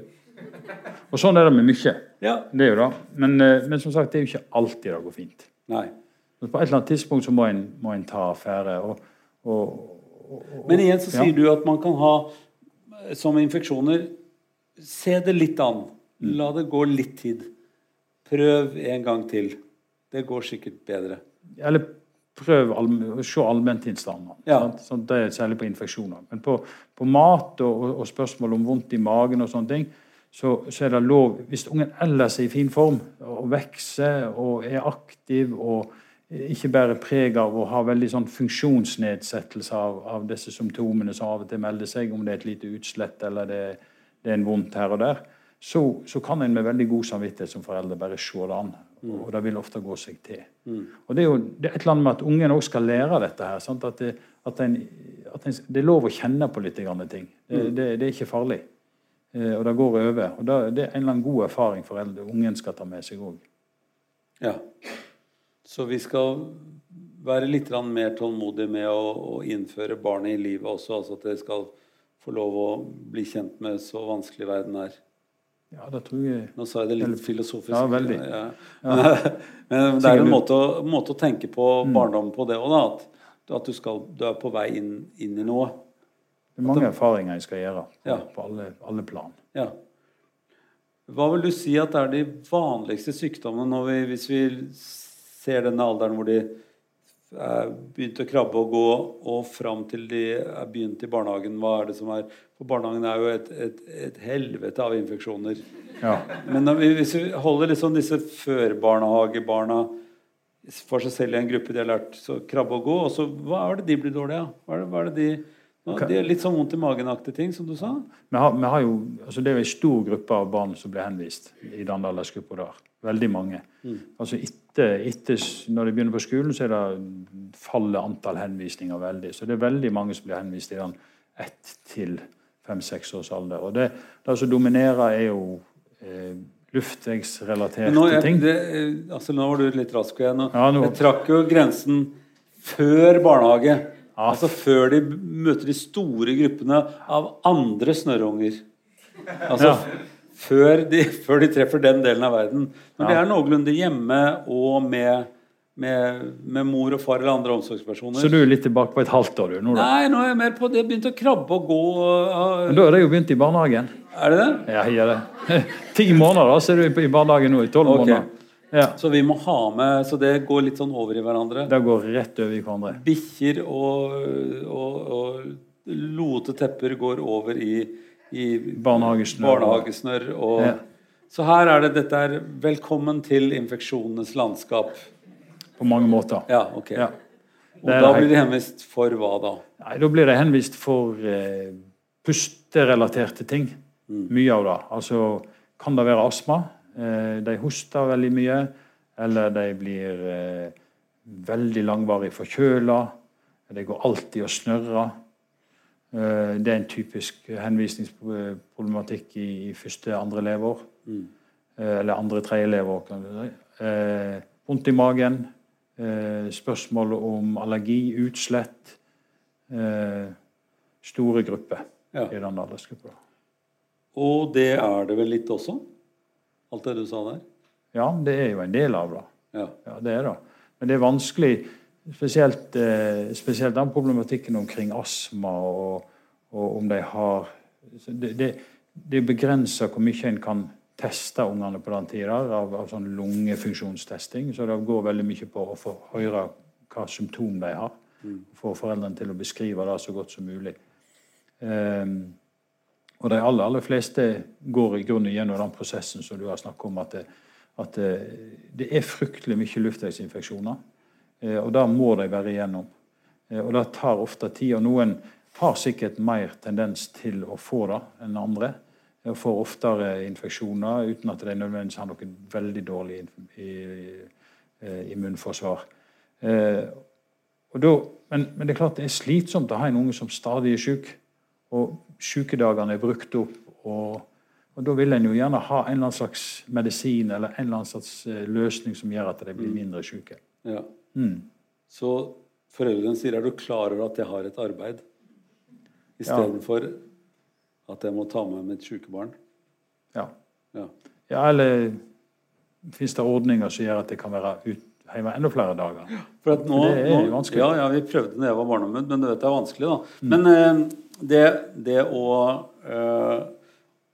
Og sånn er det med mye. Ja. Det er jo det. Men, eh, men som sagt, det er jo ikke alltid det går fint. Nei. Men på et eller annet tidspunkt så må en, må en ta affære. Og, og, Men igjen så Ja. sier du at man kan ha, som infeksjoner, se det litt an. La det gå litt tid. Prøv en gang til. Det går sikkert bedre. Eller prøv all, å se allmenntilstander. Ja. Sånn, det er særlig på infeksjoner. Men på, på mat og, og, og spørsmål om vondt i magen og sånne ting, så, så er det lov Hvis ungen ellers er i fin form og vokser og er aktiv og ikke bærer preg av å ha veldig sånn funksjonsnedsettelse av, av disse symptomene som av og til melder seg, om det er et lite utslett eller det, det er en vondt her og der, så, så kan en med veldig god samvittighet som forelder bare se det an. Og det vil ofte gå seg til. Og Det er jo det er et eller annet med at ungen også skal lære dette. her, sant? At, det, at, en, at en, det er lov å kjenne på litt grann ting. Det, det, det er ikke farlig. Eh, og det går over. Og da, Det er en eller annen god erfaring foreldre, ungen skal ta med seg òg. Ja. Så vi skal være litt mer tålmodige med å, å innføre barnet i livet også. Altså at det skal få lov å bli kjent med så vanskelig verden er. Ja, det tror jeg Nå sa jeg det litt filosofisk. Ja, veldig. Ja. Men det er en måte å, måte å tenke på Mm. barndommen på det òg, da. At, at du, skal, du er på vei inn, inn i noe. Det er mange erfaringer jeg skal gjøre på, Ja. på alle, alle plan. Ja. Hva vil du si at er de vanligste sykdommene når vi, hvis vi ser denne alderen hvor de er begynt å krabbe og gå, og fram til de er begynt i barnehagen? Hva er det som er For barnehagen er jo et, et, et helvete av infeksjoner. Ja. Men vi, hvis vi holder liksom disse førbarnehagebarna for seg selv i en gruppe de har lært så krabbe og gå, og så hva er det de blir dårlige av? Hva er hva er det de nå, det er litt sånn vondt i magen-aktige ting, som du sa? Vi har, vi har jo, altså det er jo en stor gruppe av barn som blir henvist i den aldersgruppa der. Veldig mange. Altså etter, etter, Når de begynner på skolen, så er det faller antall henvisninger veldig. Så det er veldig mange som blir henvist i den ett til fem-seks års alder. Og det, det som dominerer, er jo eh, luftveisrelaterte ting. det, eh, altså, nå var du litt rask. og Jeg, Ja, nå- jeg trakk jo grensen før barnehage. Altså før de møter de store gruppene av andre snørrunger. Altså Ja. før, de, før de treffer den delen av verden. Når de er noenlunde hjemme og med, med, med mor og far eller andre omsorgspersoner Så du er litt tilbake på et halvt år, du? nå da. Nei, nå er jeg mer på det. Begynt å krabbe og gå. og- Men da er det jo begynt i barnehagen. Er det det? Ja, ja det. Ti måneder, da, så er du i barnehagen nå. I tolv okay. måneder. Ja. Så vi må ha med Så det går litt sånn over i hverandre. Det går rett over i hverandre. Bikkjer og, og, og lote tepper går over i, i Barnehagesnørr. barnehagesnørr. Og, Ja. Så her er det dette er 'Velkommen til infeksjonenes landskap'. På mange måter. Ja, ok. Ja. Og da blir de henvist for hva da? Nei, Da blir det henvist for eh, pusterelaterte ting. Mye av det. Altså kan det være astma. Eh, de hoster veldig mye. Eller de blir eh, veldig langvarig forkjøla. De går alltid og snørrer. Eh, det er en typisk henvisningsproblematikk i, i første, andre leveår. Mm. eller andre, tredje leveår, kan du si. Vondt i magen. Spørsmål om allergi, utslett. Store grupper Ja. i den aldersgruppa. Og det er det vel litt også? Alt det du sa der? Ja, det er jo en del av det. Ja. Ja, det er det. Men det er vanskelig, spesielt, eh, spesielt den problematikken omkring astma og, og om de har Det, det, det begrenser hvor mye en kan teste ungene på den tida av, av sånn lungefunksjonstesting. Så det går veldig mye på å få høre hva symptom de har. Få foreldrene til å beskrive det så godt som mulig. Ehm, og de aller, aller fleste går i grunnen gjennom den prosessen som du har snakket om, at det, at det, er fryktelig mye luftveisinfeksjoner. Eh, og det må de være igjennom. Eh, og det tar ofte tid. Og noen har sikkert mer tendens til å få det enn andre. Og får oftere infeksjoner uten at de nødvendigvis har noe veldig dårlig eh, immunforsvar. Eh, men, men det er klart det er slitsomt å ha en unge som stadig er syk. Og sykedagene er brukt opp. Og, og da vil en jo gjerne ha en eller annen slags medisin eller en eller annen slags eh, løsning som gjør at de blir mindre syke. ja. Mm. Så foreldrene sier er du klar over at jeg har et arbeid? Istedenfor at jeg må ta med mitt syke barn. Ja. Ja. ja, eller fins det ordninger som gjør at det kan være ut, hjemme enda flere dager? For nå, For det er nå, vanskelig. ja, ja, vi prøvde da jeg var barneombud, men du vet det er vanskelig, da. Men eh, det, det å eh,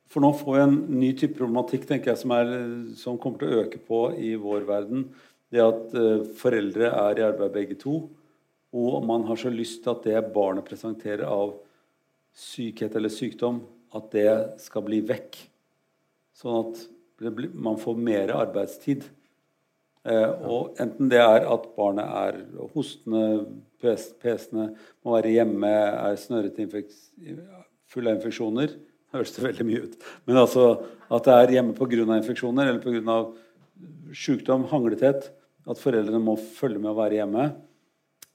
For nå får vi en ny type problematikk tenker jeg, som, er, som kommer til å øke på i vår verden. Det at eh, foreldre er i arbeid begge to, og man har så lyst til at det barnet presenterer av sykhet eller sykdom, at det skal bli vekk. Sånn at man får mer arbeidstid. Eh, og enten det er at barnet er hostende, pes, pesende, må være hjemme, er snørrete, full av infeksjoner Høres det veldig mye ut. Men altså at det er hjemme pga. infeksjoner eller pga. sykdom, hanglethet, at foreldrene må følge med å være hjemme,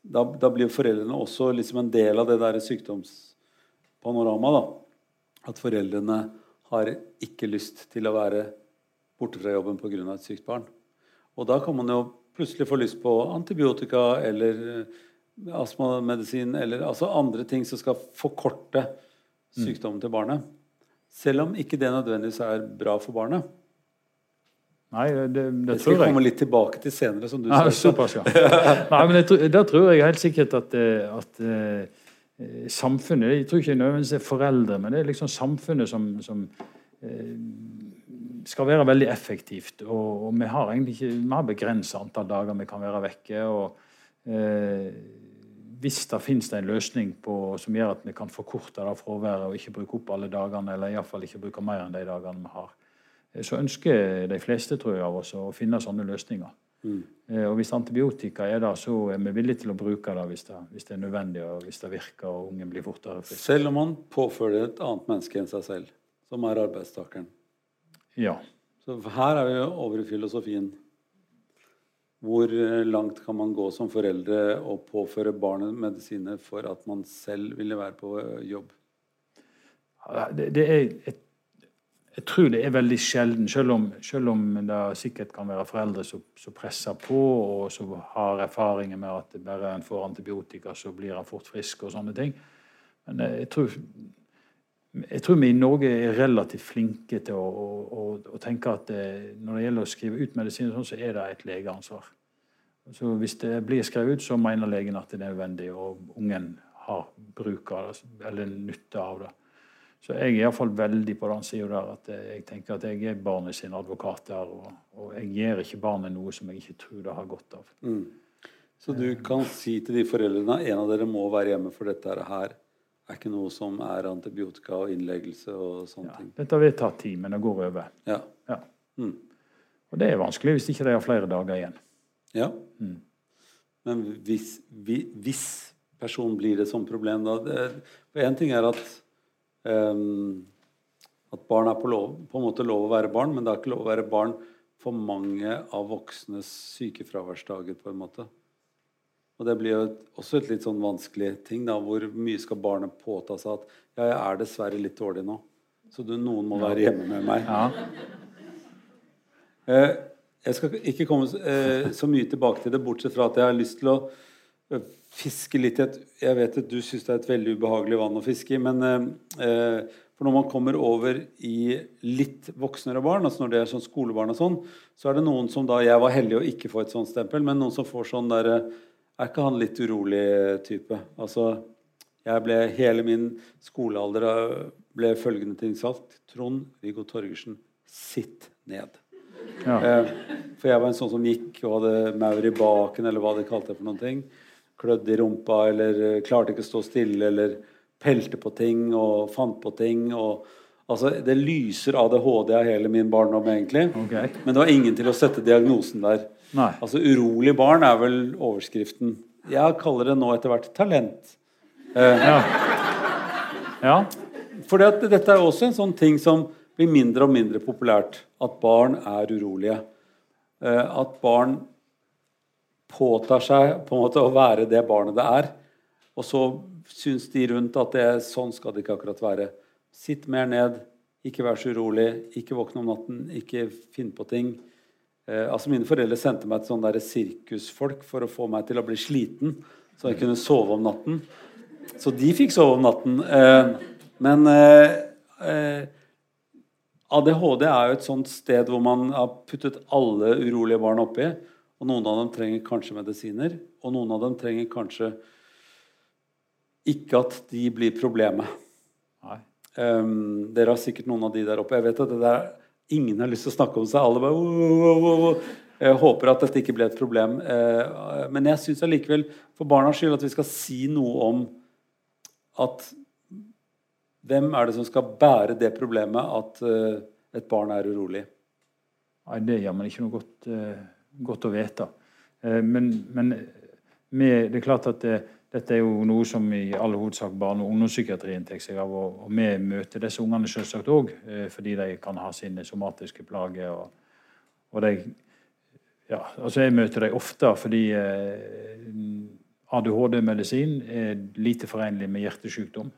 da, da blir foreldrene også liksom en del av det der sykdomspanoramaet. At foreldrene har ikke lyst til å være borte fra jobben pga. et sykt barn. Og da kan man jo plutselig få lyst på antibiotika eller eh, astmamedisin eller altså andre ting som skal forkorte mm. sykdommen til barnet. Selv om ikke det nødvendigvis er bra for barnet. Nei, det, det, det skal jeg komme litt tilbake til senere, som du sa. Såpass, ja. Nei, men Da tror jeg helt sikkert at, eh, at uh, samfunnet Jeg tror ikke nødvendigvis det er foreldre, men det er liksom samfunnet som, som uh, skal være veldig effektivt. Og, og vi har egentlig ikke vi har begrensa antall dager vi kan være vekke. og eh, Hvis det finnes en løsning på, som gjør at vi kan forkorte det fraværet og ikke bruke opp alle dagene, eller iallfall ikke bruke mer enn de dagene vi har, eh, så ønsker de fleste tror jeg, av oss å finne sånne løsninger. Mm. Eh, og Hvis antibiotika er der, så er vi villige til å bruke det hvis det, hvis det er nødvendig og hvis det virker og ungen blir fortere frisk. Selv om man påfører et annet menneske enn seg selv, som er arbeidstakeren? Ja. Så her er vi over i filosofien. Hvor eh, langt kan man gå som foreldre og påføre barnet medisiner for at man selv ville være på eh, jobb? Det, det er, jeg, jeg, tror det er veldig sjelden, selv om, selv om det sikkert kan være foreldre som, som, presser på, og som har erfaringer med at bare en får antibiotika, så blir han fort frisk og sånne ting. Men eh, jeg tror jeg tror vi i Norge er relativt flinke til å, å, å tenke at eh, når det gjelder å skrive ut medisin, sånn, så er det et legeansvar. Så Hvis det blir skrevet ut, så mener legen at det er nødvendig, og ungen har bruk av det, eller nytte av det. Så jeg er iallfall veldig på den sida der at jeg tenker at jeg er barnet sin advokat der. Og, og, jeg gir ikke barnet noe som jeg ikke tror det har godt av. Mm. Så du kan si til de foreldrene en av dere må være hjemme for dette her er ikke noe som er antibiotika og innleggelse og sånne ja, ting. Dette vil ta tid, men det går over. Ja. ja. Mm. Og det er vanskelig hvis ikke de har flere dager igjen. Ja. Mm. Men hvis, hvis, personen blir et sånt problem, da For én ting er at um, at barn er på, lov, på, en måte lov å være barn, men det er ikke lov å være barn for mange av voksnes sykefraværsdager. på en måte. Og det blir jo også et litt sånn vanskelig ting. da, Hvor mye skal barnet påta seg at ja, jeg er dessverre litt dårlig nå, så du, noen må være hjemme med meg. Ja. Eh, jeg skal ikke komme eh, så mye tilbake til det, bortsett fra at jeg har lyst til å eh, fiske litt i et Jeg vet at du syns det er et veldig ubehagelig vann å fiske i, men for når man kommer over i litt voksnere barn, altså når det er sånn skolebarn og sånn, så er det noen som da Jeg var heldig å ikke få et sånt stempel, men noen som får sånn derre er ikke han litt urolig type? Altså, jeg ble hele min skolealder ble følgende ting sagt. Trond Viggo Torgersen, sitt ned. Ja. Eh, for jeg var en sånn som gikk og hadde maur i baken, eller hva de kalte det for noen ting. Klødde i rumpa, eller eh, klarte ikke å stå stille, eller pelte på ting og fant på ting. og Altså, Det lyser ADHD av hele min barndom, egentlig. Okay. Men det var ingen til å sette diagnosen der. Nei. Altså, Urolig barn er vel overskriften. Jeg kaller det nå etter hvert talent. Eh, ja. ja. For dette er også en sånn ting som blir mindre og mindre populært. At barn er urolige. Eh, at barn påtar seg på en måte å være det barnet det er. Og så syns de rundt at det, sånn skal det ikke akkurat være. Sitt mer ned, ikke vær så urolig, ikke våkne om natten, ikke finn på ting. Eh, altså Mine foreldre sendte meg til sånn der sirkusfolk for å få meg til å bli sliten, så jeg kunne sove om natten. Så de fikk sove om natten. Eh, men eh, eh ADHD er jo et sånt sted hvor man har puttet alle urolige barn oppi. Og noen av dem trenger kanskje medisiner, og noen av dem trenger kanskje ikke at de blir problemet. Um, dere har sikkert noen av de der oppe. Jeg vet at det der, ingen har lyst til å snakke om seg. Alle bare oh, oh, oh, Jeg håper at dette ikke ble et problem. Eh, men jeg syns allikevel, for barnas skyld, at vi skal si noe om at hvem er det som skal bære det problemet at uh, et barn er urolig? Nei, Det gjør man ikke noe godt, uh, godt å vite. Men, men med, det er klart at det, dette er jo noe som i all hovedsak barne- og ungdomspsykiatrien tar seg av. Og, vi møter disse ungene selvsagt òg, fordi de kan ha sine somatiske plager. og, og de ja, altså Jeg møter dem ofte fordi eh, ADHD-medisin er lite forenlig med hjertesykdom.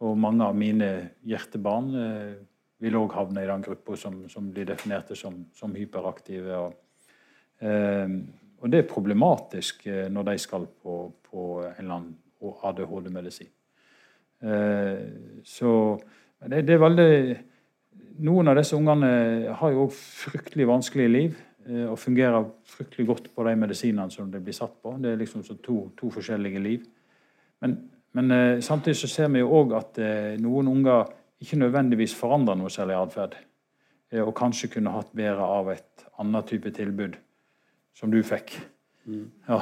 Og mange av mine hjertebarn eh, vil òg havne i den gruppa som, som, blir definerte som, som hyperaktive. Og, eh, og, det er problematisk eh, når de skal på, på en eller annen ADHD-medisin. Eh, så det, det, er veldig Noen av disse ungene har jo òg fryktelig vanskelige liv. Eh, og fungerer fryktelig godt på de medisinene som de blir satt på. Det er liksom to, to, forskjellige liv. Men, men samtidig så ser vi jo òg at noen unger ikke nødvendigvis forandrer noe særlig atferd. Og kanskje kunne hatt bedre av et annet type tilbud, som du fikk. Mm. Ja.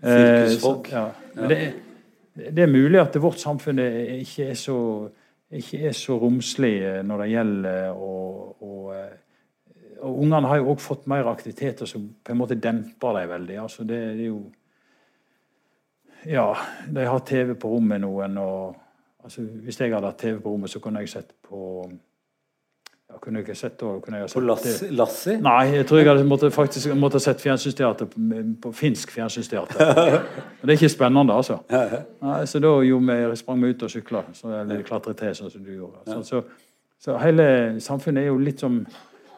Sirkusfolk. Eh, ja. Men det er, det er mulig at vårt samfunn ikke er så, ikke er så romslig når det gjelder å, å og Ungene har jo òg fått mer aktiviteter som på en måte demper dem veldig. altså det er jo Ja, de har TV på rommet, noen. og altså Hvis jeg hadde hatt TV på rommet, så kunne jeg sett på ja, kunne jeg ikke sett det kunne jeg På Lassi? Lassi? Nei, jeg tror jeg hadde måtte, faktisk måtte sett fjernsynsteater på, på finsk fjernsynsteater. Det er ikke spennende, altså. Nei, så da jo, vi, sprang vi ut og sykla, eller klatret til, sånn som du gjorde. Så, så, så hele samfunnet er jo litt som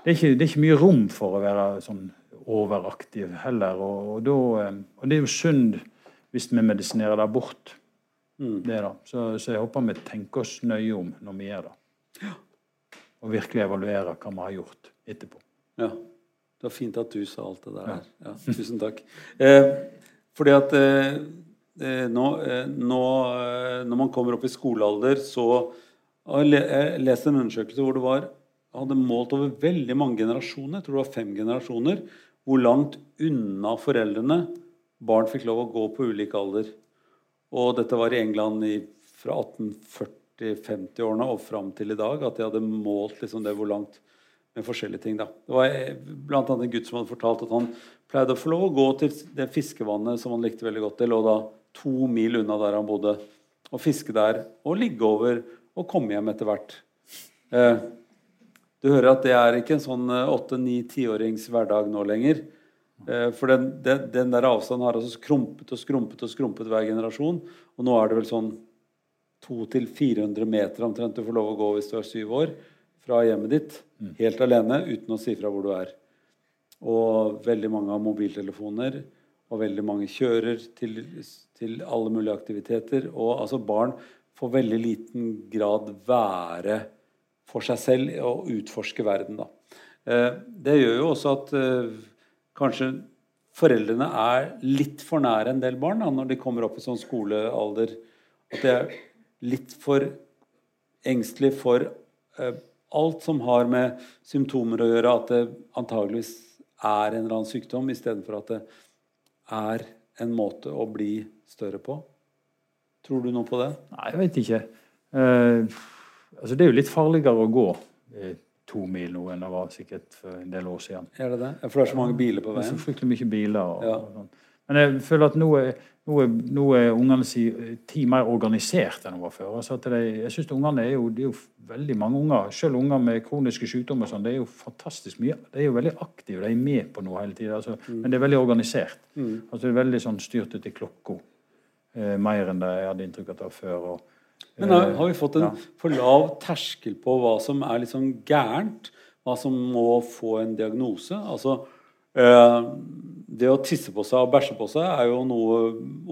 det er, ikke, det er ikke mye rom for å være sånn overaktiv heller. Og, og, da, eh, og det er jo synd hvis vi medisinerer det bort. Mm. Det da. Så, så, jeg håper vi tenker oss nøye om når vi gjør det. Og virkelig evaluere hva vi har gjort etterpå. Ja. Det var fint at du sa alt det der. Ja. Ja, tusen takk. Eh, fordi at eh, eh nå, eh, nå, når man kommer opp i skolealder, så jeg lest en undersøkelse hvor det var hadde målt over veldig mange generasjoner, jeg tror det var fem generasjoner, hvor langt unna foreldrene barn fikk lov å gå på ulik alder. Og dette var i England i, fra 1840-50-årene og fram til i dag. At de hadde målt liksom det hvor langt med forskjellige ting. Da. Det var bl.a. en gutt som hadde fortalt at han pleide å få lov å gå til det fiskevannet som han likte veldig godt. Det lå da to mil unna der han bodde. Og fiske der og ligge over og komme hjem etter hvert. Eh, du hører at det er ikke en sånn eh, åtte-ni-tiårings hverdag nå lenger. Eh, for den, den, den, der avstanden har altså skrumpet og skrumpet og skrumpet hver generasjon. Og nå er det vel sånn 200-400 meter omtrent du får lov å gå hvis du er syv år, fra hjemmet ditt. Mm. Helt alene, uten å si fra hvor du er. Og veldig mange har mobiltelefoner, og veldig mange kjører til, til alle mulige aktiviteter. Og altså barn får veldig liten grad være for seg selv og utforske verden. Da. Eh, det gjør jo også at eh, kanskje foreldrene er litt for nære en del barn da, når de kommer opp i sånn skolealder. At det er litt for engstelig for eh, alt som har med symptomer å gjøre, at det antageligvis er en eller annen sykdom, istedenfor at det er en måte å bli større på. Tror du noe på det? Nei, jeg vet ikke. Eh, Altså, det er jo litt farligere å gå eh, to mil nå enn det var sikkert for en del år siden. Er det det? For det er så mange biler på veien? Det er så fryktelig mye biler. Og, ja. og sånn. Men jeg føler at nå er, nå er, nå er ungene si tid mer organisert enn de var før. Altså de, jeg synes ungene er jo, Det er jo veldig mange unger, selv unger med kroniske sykdommer, sånn, det er jo fantastisk mye. De er jo veldig aktive, de er med på noe hele tida. Altså, mm. Men det er veldig organisert. Mm. Altså, det er veldig sånn styrt etter klokka. Eh, mer enn det jeg hadde inntrykk av før. og men har, har, vi fått en ja. for lav terskel på hva som er liksom gærent? Hva som må få en diagnose? Altså, eh, det å tisse på seg og bæsje på seg er jo noe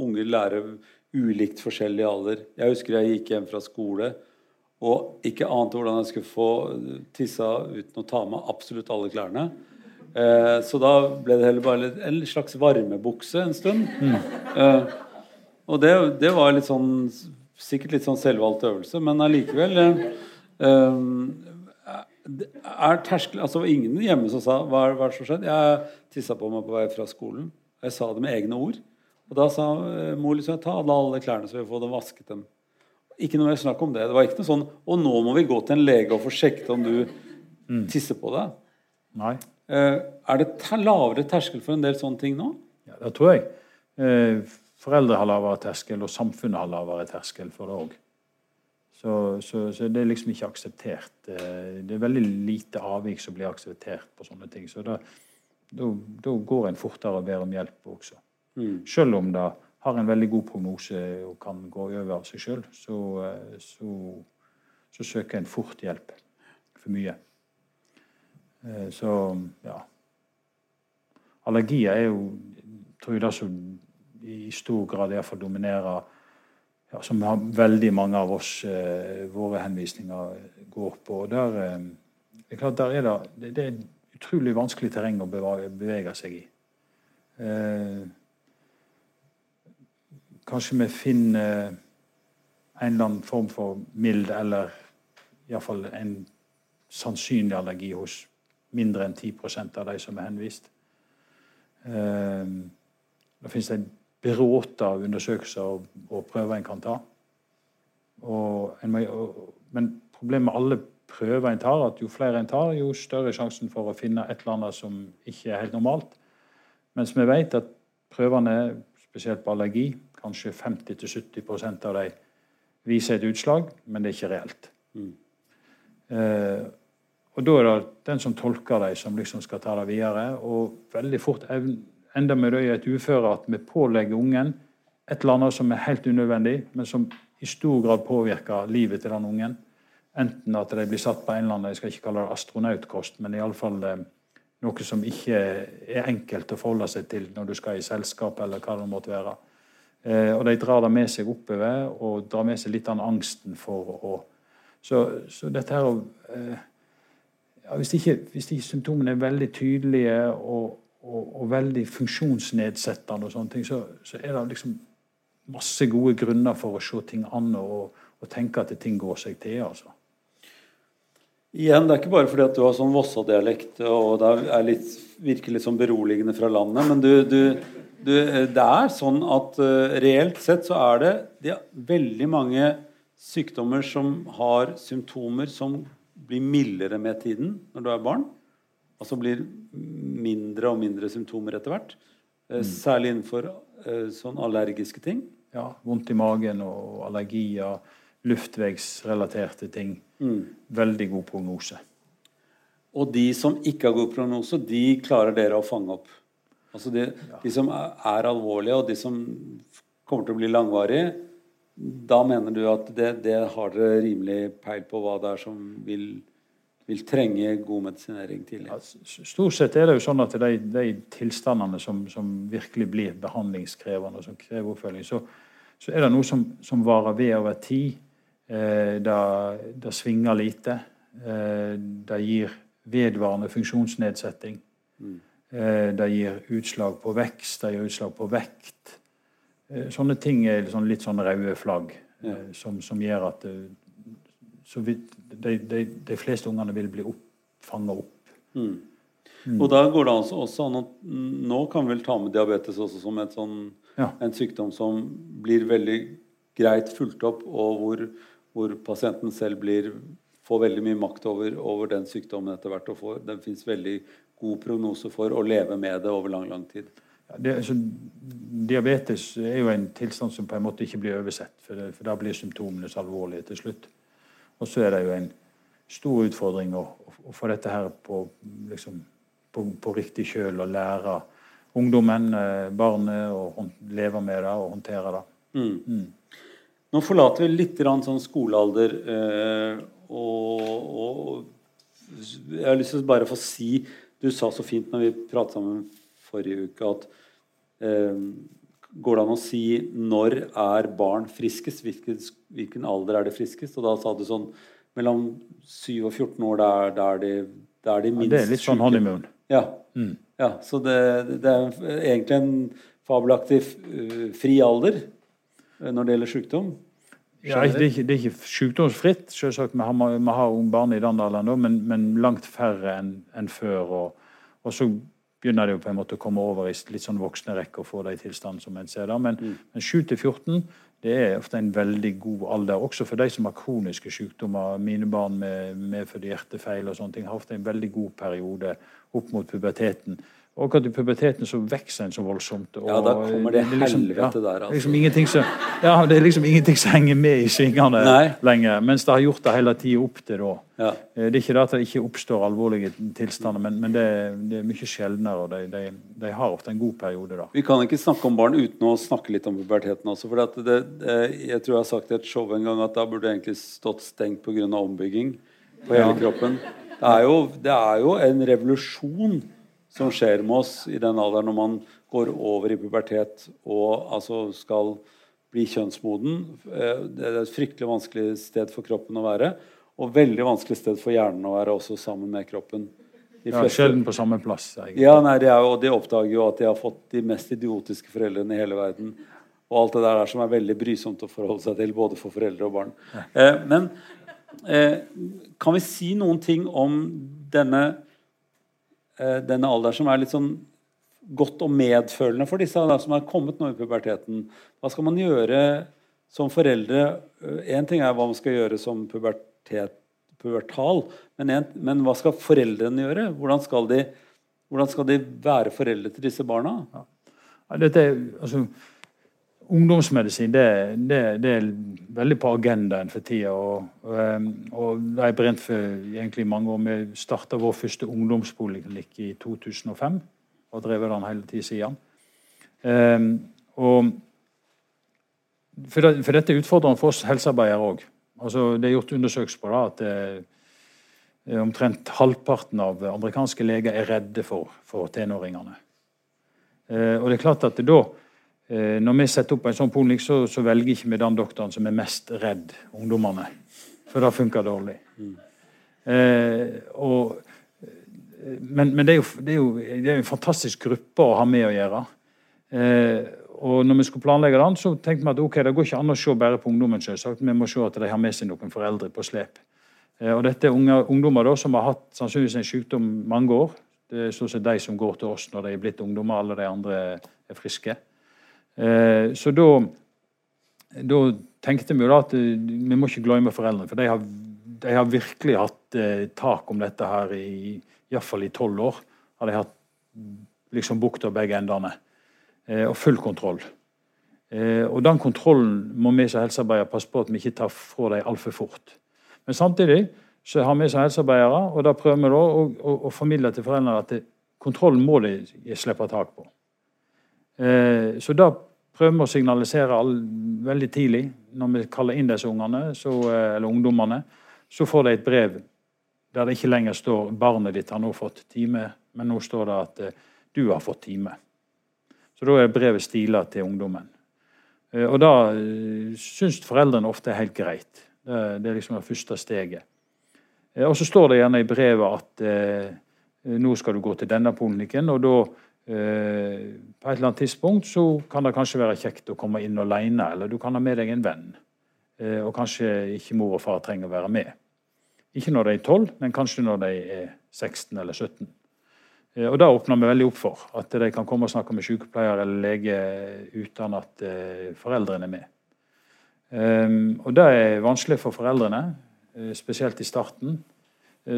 unger lærer ulikt forskjellig alder. Jeg husker jeg gikk hjem fra skole og ikke ante hvordan jeg skulle få tissa uten å ta med absolutt alle klærne. Eh, så da ble det heller bare en slags varmebukse en stund. Mm. Eh, og det, det var litt sånn Sikkert litt sånn selvvalgt øvelse, men allikevel eh, eh, er terskel, altså Ingen hjemme som sa hva er hva det som skjedde? Jeg tissa på meg på vei fra skolen. Jeg sa det med egne ord. Og da sa eh, mor liksom, ta av alle klærne så vi får dem vasket dem. Ikke noe mer snakk om det. Det var ikke noe sånn Og nå må vi gå til en lege og få sjekket om du tisser på deg. Nei. Eh, er det ter lavere terskel for en del sånne ting nå? Ja, det tror jeg. Eh, foreldre har lavere terskel, og samfunnet har lavere terskel for det òg. Så, så, så, det er liksom ikke akseptert. Eh, det er veldig lite avvik som blir akseptert på sånne ting. Så da, da, da går en fortere og ber om hjelp også. Mm. Selv om det har en veldig god prognose og kan gå over av seg sjøl, så, så, så, søker en fort hjelp for mye. Eh, så ja. Allergier er jo tror jeg det som i stor grad iallfall dominerer ja, Som har veldig mange av oss eh, våre henvisninger går på. der, eh, det er klart, der er det, det er utrolig vanskelig terreng å bevege, bevege seg i. Eh, Kanskje vi finner en eller annen form for mild eller iallfall en sannsynlig allergi hos mindre enn 10% av de som er henvist. Eh, det finnes en bråte av undersøkelser og, og, prøver en kan ta. En må, og, men problemet med alle prøver en tar, at jo flere en tar, jo større er sjansen for å finne et eller annet som ikke er helt normalt. Mens vi vet at prøvene, spesielt på allergi, Kanskje 50-70% av dem viser et utslag, men det er ikke reelt. Mm. Eh, og da er det den som tolker dem, som liksom skal ta det videre. Og veldig fort ender med det i et uføre at vi pålegger ungen et eller annet som er helt unødvendig, men som i stor grad påvirker livet til den ungen. Enten at de blir satt på en eller annen jeg skal ikke kalle det astronautkost, men iallfall eh, noe som ikke er enkelt å forholde seg til når du skal i selskap, eller hva det måtte være. Eh, og de drar det med seg oppover og drar med seg litt av angsten for å Så, så dette her eh, ja, hvis, ikke, hvis ikke symptomene er veldig tydelige og, og, og veldig funksjonsnedsettende, og sånne ting, så, så, er det liksom masse gode grunner for å se ting an og, og tenke at ting går seg til. altså. Igjen, Det er ikke bare fordi at du har sånn Vossa-dialekt og det litt, virker litt sånn beroligende fra landet, men du, du du, det er sånn at uh, reelt sett så er det, det veldig mange sykdommer som har symptomer som blir mildere med tiden når du er barn. Altså blir mindre og mindre symptomer etter hvert. Uh, mm. Særlig innenfor uh, sånn allergiske ting. Ja, Vondt i magen og allergier, luftvegsrelaterte ting. Mm. Veldig god prognose. Og de som ikke har god prognose, de klarer dere å fange opp? Altså de, de, som er alvorlige, og de som kommer til å bli langvarige, da mener du at det, det har dere rimelig peil på hva det er som vil, vil trenge god medisinering tidlig? Ja, stort sett er det jo sånn at de, de tilstandene som, som, virkelig blir behandlingskrevende, og som krever oppfølging, så, så, er det noe som, som varer ved over tid. Eh, det, svinger lite. Eh, det gir vedvarende funksjonsnedsetting. Mm. Eh, det gir utslag på vekst, det gir utslag på vekt. Eh, sånne ting er sånn, litt sånn røde flagg ja. Eh, som, som, gjør at vidt, de, de, de, fleste ungene vil bli opp, fanga opp. Mm. Mm. Og da går det altså også an at Nå kan vi vel ta med diabetes også som sånn, ja. en sykdom som blir veldig greit fulgt opp, og hvor, hvor pasienten selv blir, får veldig mye makt over, over den sykdommen etter hvert. og får, Den fins veldig god prognose for å leve med det over lang, lang tid. Ja, det, altså, diabetes er jo en tilstand som på en måte ikke blir oversett. For, det, for da blir symptomene så alvorlige til slutt. Og så er det jo en stor utfordring å, å få dette her på, liksom, på, på riktig kjøl og lære ungdommen, eh, barnet, å leve med det og håndtere det. Mm. Mm. Nå forlater vi litt sånn skolealder. Eh, og, og jeg har lyst til å bare få si du sa så fint når vi pratet sammen forrige uke, at eh, Går det an å si når er barn friskest? Hvilken, hvilken, alder er det friskest? Og da sa du sånn mellom 7 og 14 år, da er, er, de, da er de minst ja, Det er litt sånn honeymoon. Ja. Mm. ja så det, det, er egentlig en fabelaktig uh, fri alder uh, når det gjelder sykdom. Ja, det, er ikke, det er ikke sykdomsfritt. Selvsagt, Vi har, vi har barn i den alderen, men, men, langt færre enn en før. Og, og, så begynner det jo på en måte å komme over i litt sånn voksne rekker og få de tilstandene som en ser da. Men, mm. men 7-14 det er ofte en veldig god alder. Også for de som har kroniske sykdommer. Mine barn med medfødte hjertefeil og sånne ting har ofte en veldig god periode opp mot puberteten. Og akkurat i puberteten så vokser en så voldsomt. ja, da kommer det, det liksom, helvete der, altså. Liksom som, ja, det er liksom ingenting som henger med i svingene lenger. Mens det har gjort det hele tida opp til da. Ja. Eh, det er ikke det at det ikke oppstår alvorlige tilstander, men, men det, det, er mye sjeldnere. og de, de, de, har ofte en god periode da. Vi kan ikke snakke om barn uten å snakke litt om puberteten også. for det, Jeg tror jeg har sagt i et show en gang at da burde det egentlig stått stengt pga. ombygging på hele ja. kroppen. Det er, jo, det er jo en revolusjon som skjer med oss i den alderen når man går over i pubertet og altså skal bli kjønnsmoden. Eh, det er et fryktelig vanskelig sted for kroppen å være. Og veldig vanskelig sted for hjernen å være også sammen med kroppen. De ja, Sjelden på samme plass. Egentlig. Ja, nei, de, jo, de, oppdager jo at de har fått de mest idiotiske foreldrene i hele verden. Og alt det der som er veldig brysomt å forholde seg til, både for foreldre og barn. Eh, men eh, kan vi si noen ting om denne denne alderen som er litt sånn godt og medfølende for disse da, som har kommet nå i puberteten. Hva skal man gjøre som foreldre? Én ting er hva man skal gjøre som pubertet, pubertal, men, en, men, hva skal foreldrene gjøre? Hvordan skal de, hvordan skal de være foreldre til disse barna? Ja. Dette, altså, ungdomsmedisin det, det, det, er veldig på agendaen for tida. Og, og, ehm, og det har jeg brent for egentlig mange år. Vi starta vår første ungdomspoliklinikk i 2005 og drevet den hele tida siden. Um, og for, det, for, dette er utfordrende for oss helsearbeidere òg. Altså, det er gjort undersøkelser på da, at det, eh, omtrent halvparten av amerikanske leger er redde for, for tenåringene. Uh, og det er klart at det da når vi setter opp en sånn poliklinikk, så, så, velger ikke vi den doktoren som er mest redd ungdommene. For det funker dårlig. Mm. Eh, og, men, men det, er jo, det, er jo, det er en fantastisk gruppe å ha med å gjøre. Eh, og når vi skulle planlegge den, så tenkte vi at ok, det går ikke an å se bare på ungdommen. Selvsagt. Vi må se at de har med seg noen foreldre på slep. Eh, og dette er unge, ungdommer da, som har hatt sannsynligvis en sykdom mange år. Det er stort sett de som går til oss når de er blitt ungdommer. Alle de andre er friske. Eh, så da, da tenkte vi jo da at eh, vi må ikke glemme foreldrene. For de har, de har virkelig hatt eh, tak om dette her i iallfall i tolv år. Har de hatt liksom bukta begge endene. og full kontroll. og den kontrollen må vi som helsearbeidere passe på at vi ikke tar fra dem altfor fort. Men samtidig så har vi som helsearbeidere, og da prøver vi da å, å, å formidle til foreldrene at det, kontrollen må de slippe tak på. Eh, så da prøver vi å signalisere veldig tidlig når vi kaller inn disse ungene, så, eh, eller ungdommene. Så får de et brev der det ikke lenger står 'barnet ditt har nå fått time', men nå står det at eh, 'du har fått time'. Så da er brevet stila til ungdommen. Og da syns foreldrene ofte er helt greit. Det, er liksom det første steget. Og så står det gjerne i brevet at nå skal du gå til denne poliklinikken, og da på et eller annet tidspunkt så kan det kanskje være kjekt å komme inn alene, eller du kan ha med deg en venn. Eh, og kanskje ikke mor og far trenger å være med. Ikke når de er 12, men kanskje når de er 16 eller 17. Eh, og Da åpner vi veldig opp for at de kan komme og snakke med sykepleier eller lege uten at foreldrene er med. Og Det er vanskelig for foreldrene, spesielt i starten.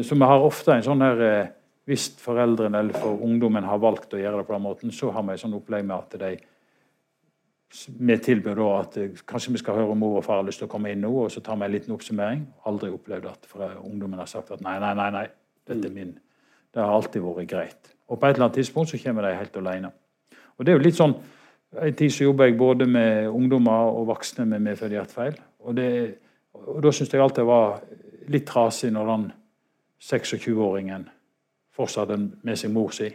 Så vi har ofte en sånn her hvis foreldrene eller for ungdommen har valgt å gjøre det på den måten, så har vi et sånn opplegg med at de vi tilbyr da at eh, kanskje vi skal høre om mor og far har lyst til å komme inn nå, og så tar vi en liten oppsummering. Aldri opplevd at ungdommen har sagt at nei, nei, nei, nei, dette er min. Det har alltid vært greit. Og på et eller annet tidspunkt så kommer de helt alene. Og det er jo litt sånn, En tid så jobber jeg både med ungdommer og voksne med medfødte hjertefeil. Og, det, og da syns jeg alltid det var litt trasig når den 26-åringen fortsatt med sin mor si.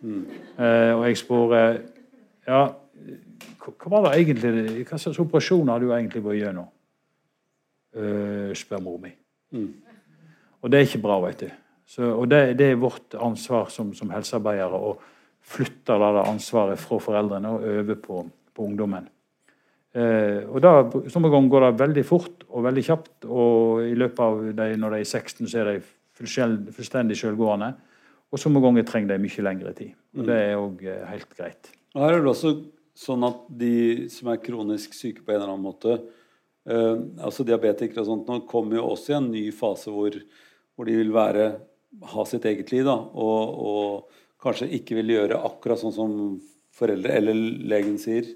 Mm. Eh, og jeg spør eh, ja, hva var det egentlig, hva slags operasjon har du egentlig vært gjennom? Uh, spør mor mi. Mm. Og det er ikke bra, vet du. Så, og det, det, er vårt ansvar som, som helsearbeidere å flytte det ansvaret fra foreldrene og over på, på ungdommen. Eh, og da, Noen ganger går det veldig fort og veldig kjapt, og i løpet av de, når de er 16, så er de fullstendig selvgående. Og somme ganger trenger de mye lengre tid. og Det er òg eh, helt greit. Og her er det også sånn at de som er kronisk syke på en eller annen måte, eh, altså diabetikere og sånt, nå kommer jo også i en ny fase hvor, hvor de vil være, ha sitt eget liv. da, og, og, kanskje ikke vil gjøre akkurat sånn som foreldre eller legen sier.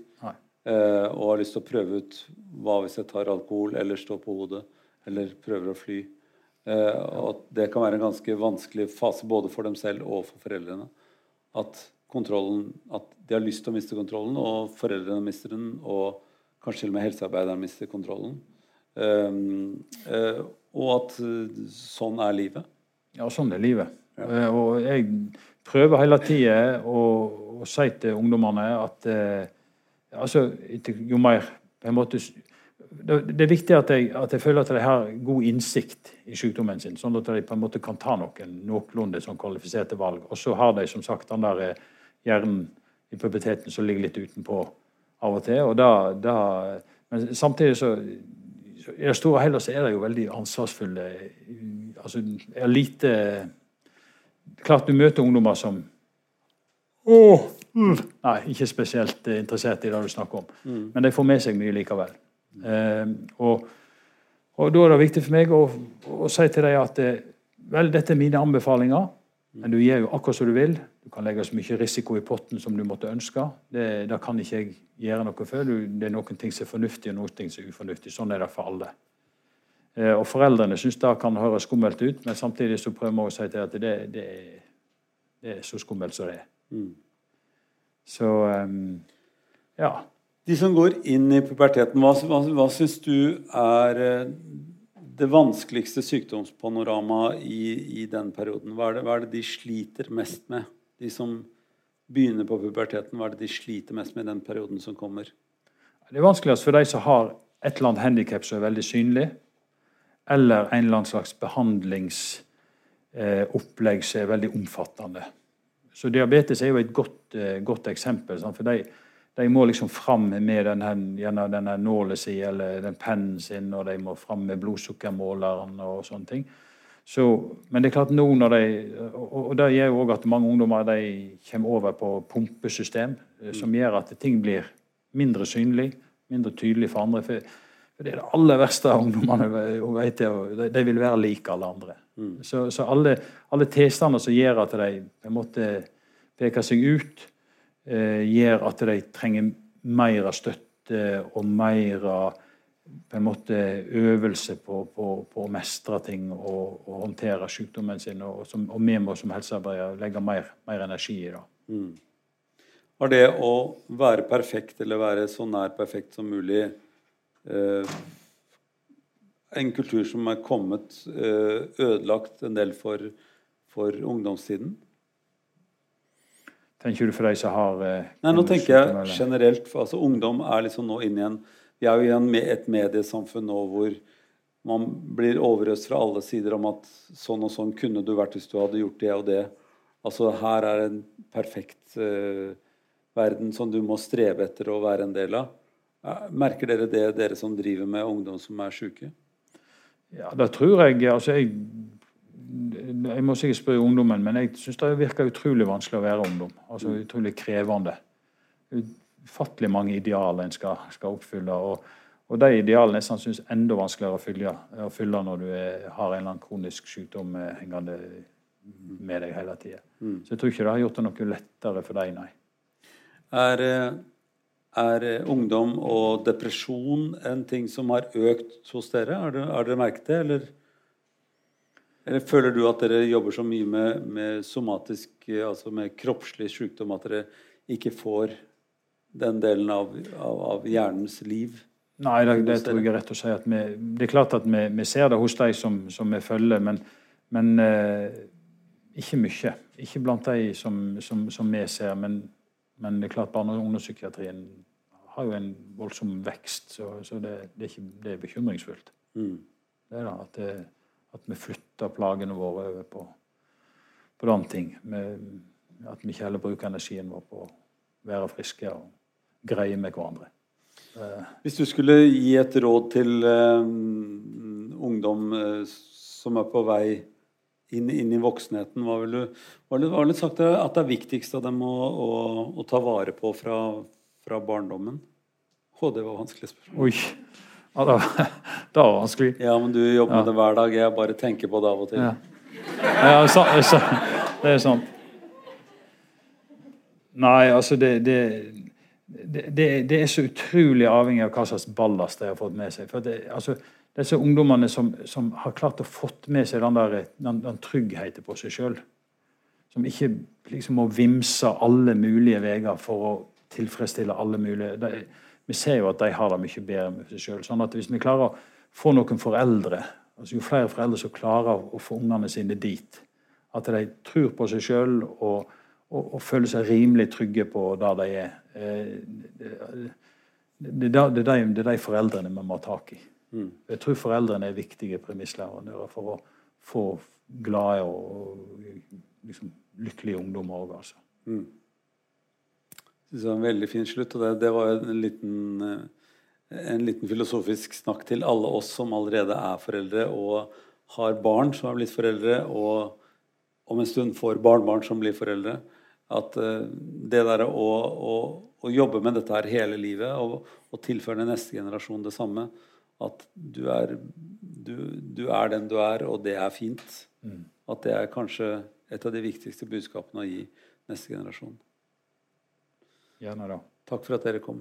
Eh, og har lyst til å prøve ut hva hvis jeg tar alkohol eller står på hodet eller prøver å fly. Eh, og at det kan være en ganske vanskelig fase både for dem selv og for foreldrene. At, at de har lyst til å miste kontrollen, og foreldrene mister den. Og kanskje til og med helsearbeideren mister kontrollen. Um, uh, og at sånn er livet. Ja, sånn er livet. Ja. Og jeg prøver hele tida å, å, si til ungdommene at altså, jo mer på en måte det er viktig at jeg, at jeg, føler at de har god innsikt i sykdommen sin, sånn at de på en måte kan ta noen noenlunde sånn kvalifiserte valg. Og så har de som sagt den der eh, hjernen i puberteten som ligger litt utenpå av og til. og da, da men samtidig så i det store og hele så er det jo veldig ansvarsfulle altså er lite Klart du møter ungdommer som Åh, mm. Nei, ikke spesielt interessert i det du snakker om. Mm. Men de får med seg mye likevel. Eh, og, og, da er det viktig for meg å, å si til dem at eh, vel, dette er mine anbefalinger, men du gjør jo akkurat som du vil. Du kan legge så mye risiko i potten som du måtte ønske. Det, det kan ikke jeg gjøre noe for. Det er noen ting som er fornuftig, og noen ting som er ufornuftig. Sånn er det for alle. Eh, og Foreldrene syns det kan høres skummelt ut, men samtidig så prøver vi å si til at det, det, det, er så skummelt som det er. Mm. Så um, ja. De som går inn i puberteten, hva, hva, hva syns du er eh, det vanskeligste sykdomspanoramaet i, i, den perioden? Hva er, det, hva er, det, de sliter mest med? De som begynner på puberteten, hva er det de sliter mest med i den perioden som kommer? Det er vanskeligst for de som har et eller annet handikap som er veldig synlig, eller en eller annen slags behandlingsopplegg eh, som er veldig omfattende. Så diabetes er jo et godt, eh, godt eksempel. Sant? for de de må liksom fram med denne, denne nålen sin eller den pennen sin, og de må fram med blodsukkermåleren og sånne ting. Så, men det er klart nå når de, og, og det gjør jo òg at mange ungdommer de kommer over på pumpesystem, eh, som mm. gjør at ting blir mindre synlig, mindre tydelig for andre. For, for det er det aller verste ungdommene. Vet De, de vil være like alle andre. Mm. Så, så, alle, alle tilstander som gjør at de på en måte peker seg ut, eh, gjør at de trenger mer støtte og mer på en måte øvelse på, på, på å mestre ting og, og håndtere sykdommen sin. Og, som, og vi må som helsearbeidere legge mer, mer energi i det. Mm. Har det å være perfekt eller være så nær perfekt som mulig eh, en kultur som er kommet eh, ødelagt en del for, for ungdomstiden? Tenker du for de som har eh, Nei, Nå tenker jeg generelt. For, altså, ungdom er liksom nå inne i en Vi er jo i en, et mediesamfunn nå hvor man blir overøst fra alle sider om at sånn og sånn kunne du vært hvis du hadde gjort det og det. Altså her er en perfekt uh, verden som du må streve etter å være en del av. Merker dere det, dere som driver med ungdom som er syke? Ja, det tror jeg. Altså, jeg jeg må sikkert spørre ungdommen, men jeg syns det virker utrolig vanskelig å være ungdom. Altså mm. Utrolig krevende. Ufattelig mange idealer en skal, skal oppfylle. Og, og de idealene er sannsynligvis enda vanskeligere å fylle, å fylle når du er, har en eller annen kronisk sykdom eh, hengende med deg hele tida. Mm. Så jeg tror ikke det har gjort det noe lettere for deg, nei. Er, er eh, ungdom og depresjon en ting som har økt hos dere, har dere merket det, eller? Eller føler du at dere jobber så mye med, med somatisk, altså med kroppslig sykdom, at dere ikke får den delen av, av, av hjernens liv? Nei, det, det, tror jeg er rett å si. at vi, Det er klart at vi, vi ser det hos de som, som vi følger, men, men eh, ikke mye. Ikke blant de som, som, som vi ser. Men, men, det er klart barne- og ungdomspsykiatrien har jo en voldsom vekst, så, så det, det, er ikke, det, er bekymringsfullt. Mm. Det er da, at det, at vi flytter plagene våre over på, på andre ting. at vi ikke heller bruker energien vår på å være friske og greie med hverandre. Hvis du skulle gi et råd til um, ungdom uh, som er på vei inn, inn i voksenheten, hva ville du, hva vil du sagt at det er viktigst av dem å, å, å ta vare på fra, fra barndommen? Å, det var vanskelig spørsmål. Oi. Ja, det, var, vanskelig. Ja, men du jobber med det hver dag. Jeg bare tenker på det av og til. Ja, ja så, så, det er sant. Nei, altså det, det, det, det, er så utrolig avhengig av hva slags ballast de har fått med seg. For det, altså, Disse ungdommene som, som, har klart å fått med seg den, der, den, den tryggheten på seg sjøl. Som ikke liksom må vimse alle mulige veier for å tilfredsstille alle mulige de, Vi ser jo at de har det mye bedre med seg sjøl. Sånn at hvis vi klarer å få noen foreldre altså Jo flere foreldre som klarer å få ungene sine dit, at de tror på seg sjøl og, og, og, føler seg rimelig trygge på der de er eh, det, det, det, det, er de foreldrene vi må ha tak i. Mm. Jeg tror foreldrene er viktige premissleverandører for å få glade og liksom, lykkelige ungdommer òg, altså. Mm. Det var en veldig fin slutt. og Det, det var en liten, eh, en liten, filosofisk snakk til alle oss som allerede er foreldre og har barn som er blitt foreldre, og om en stund får barnebarn som blir foreldre. At uh, det der å, å, å, jobbe med dette her hele livet og, og tilføre neste generasjon det samme, at du er, du, du er, den du er, og det er fint. Mm. At det er kanskje et av de viktigste budskapene å gi neste generasjon. Gjerne da. Takk for at dere kom.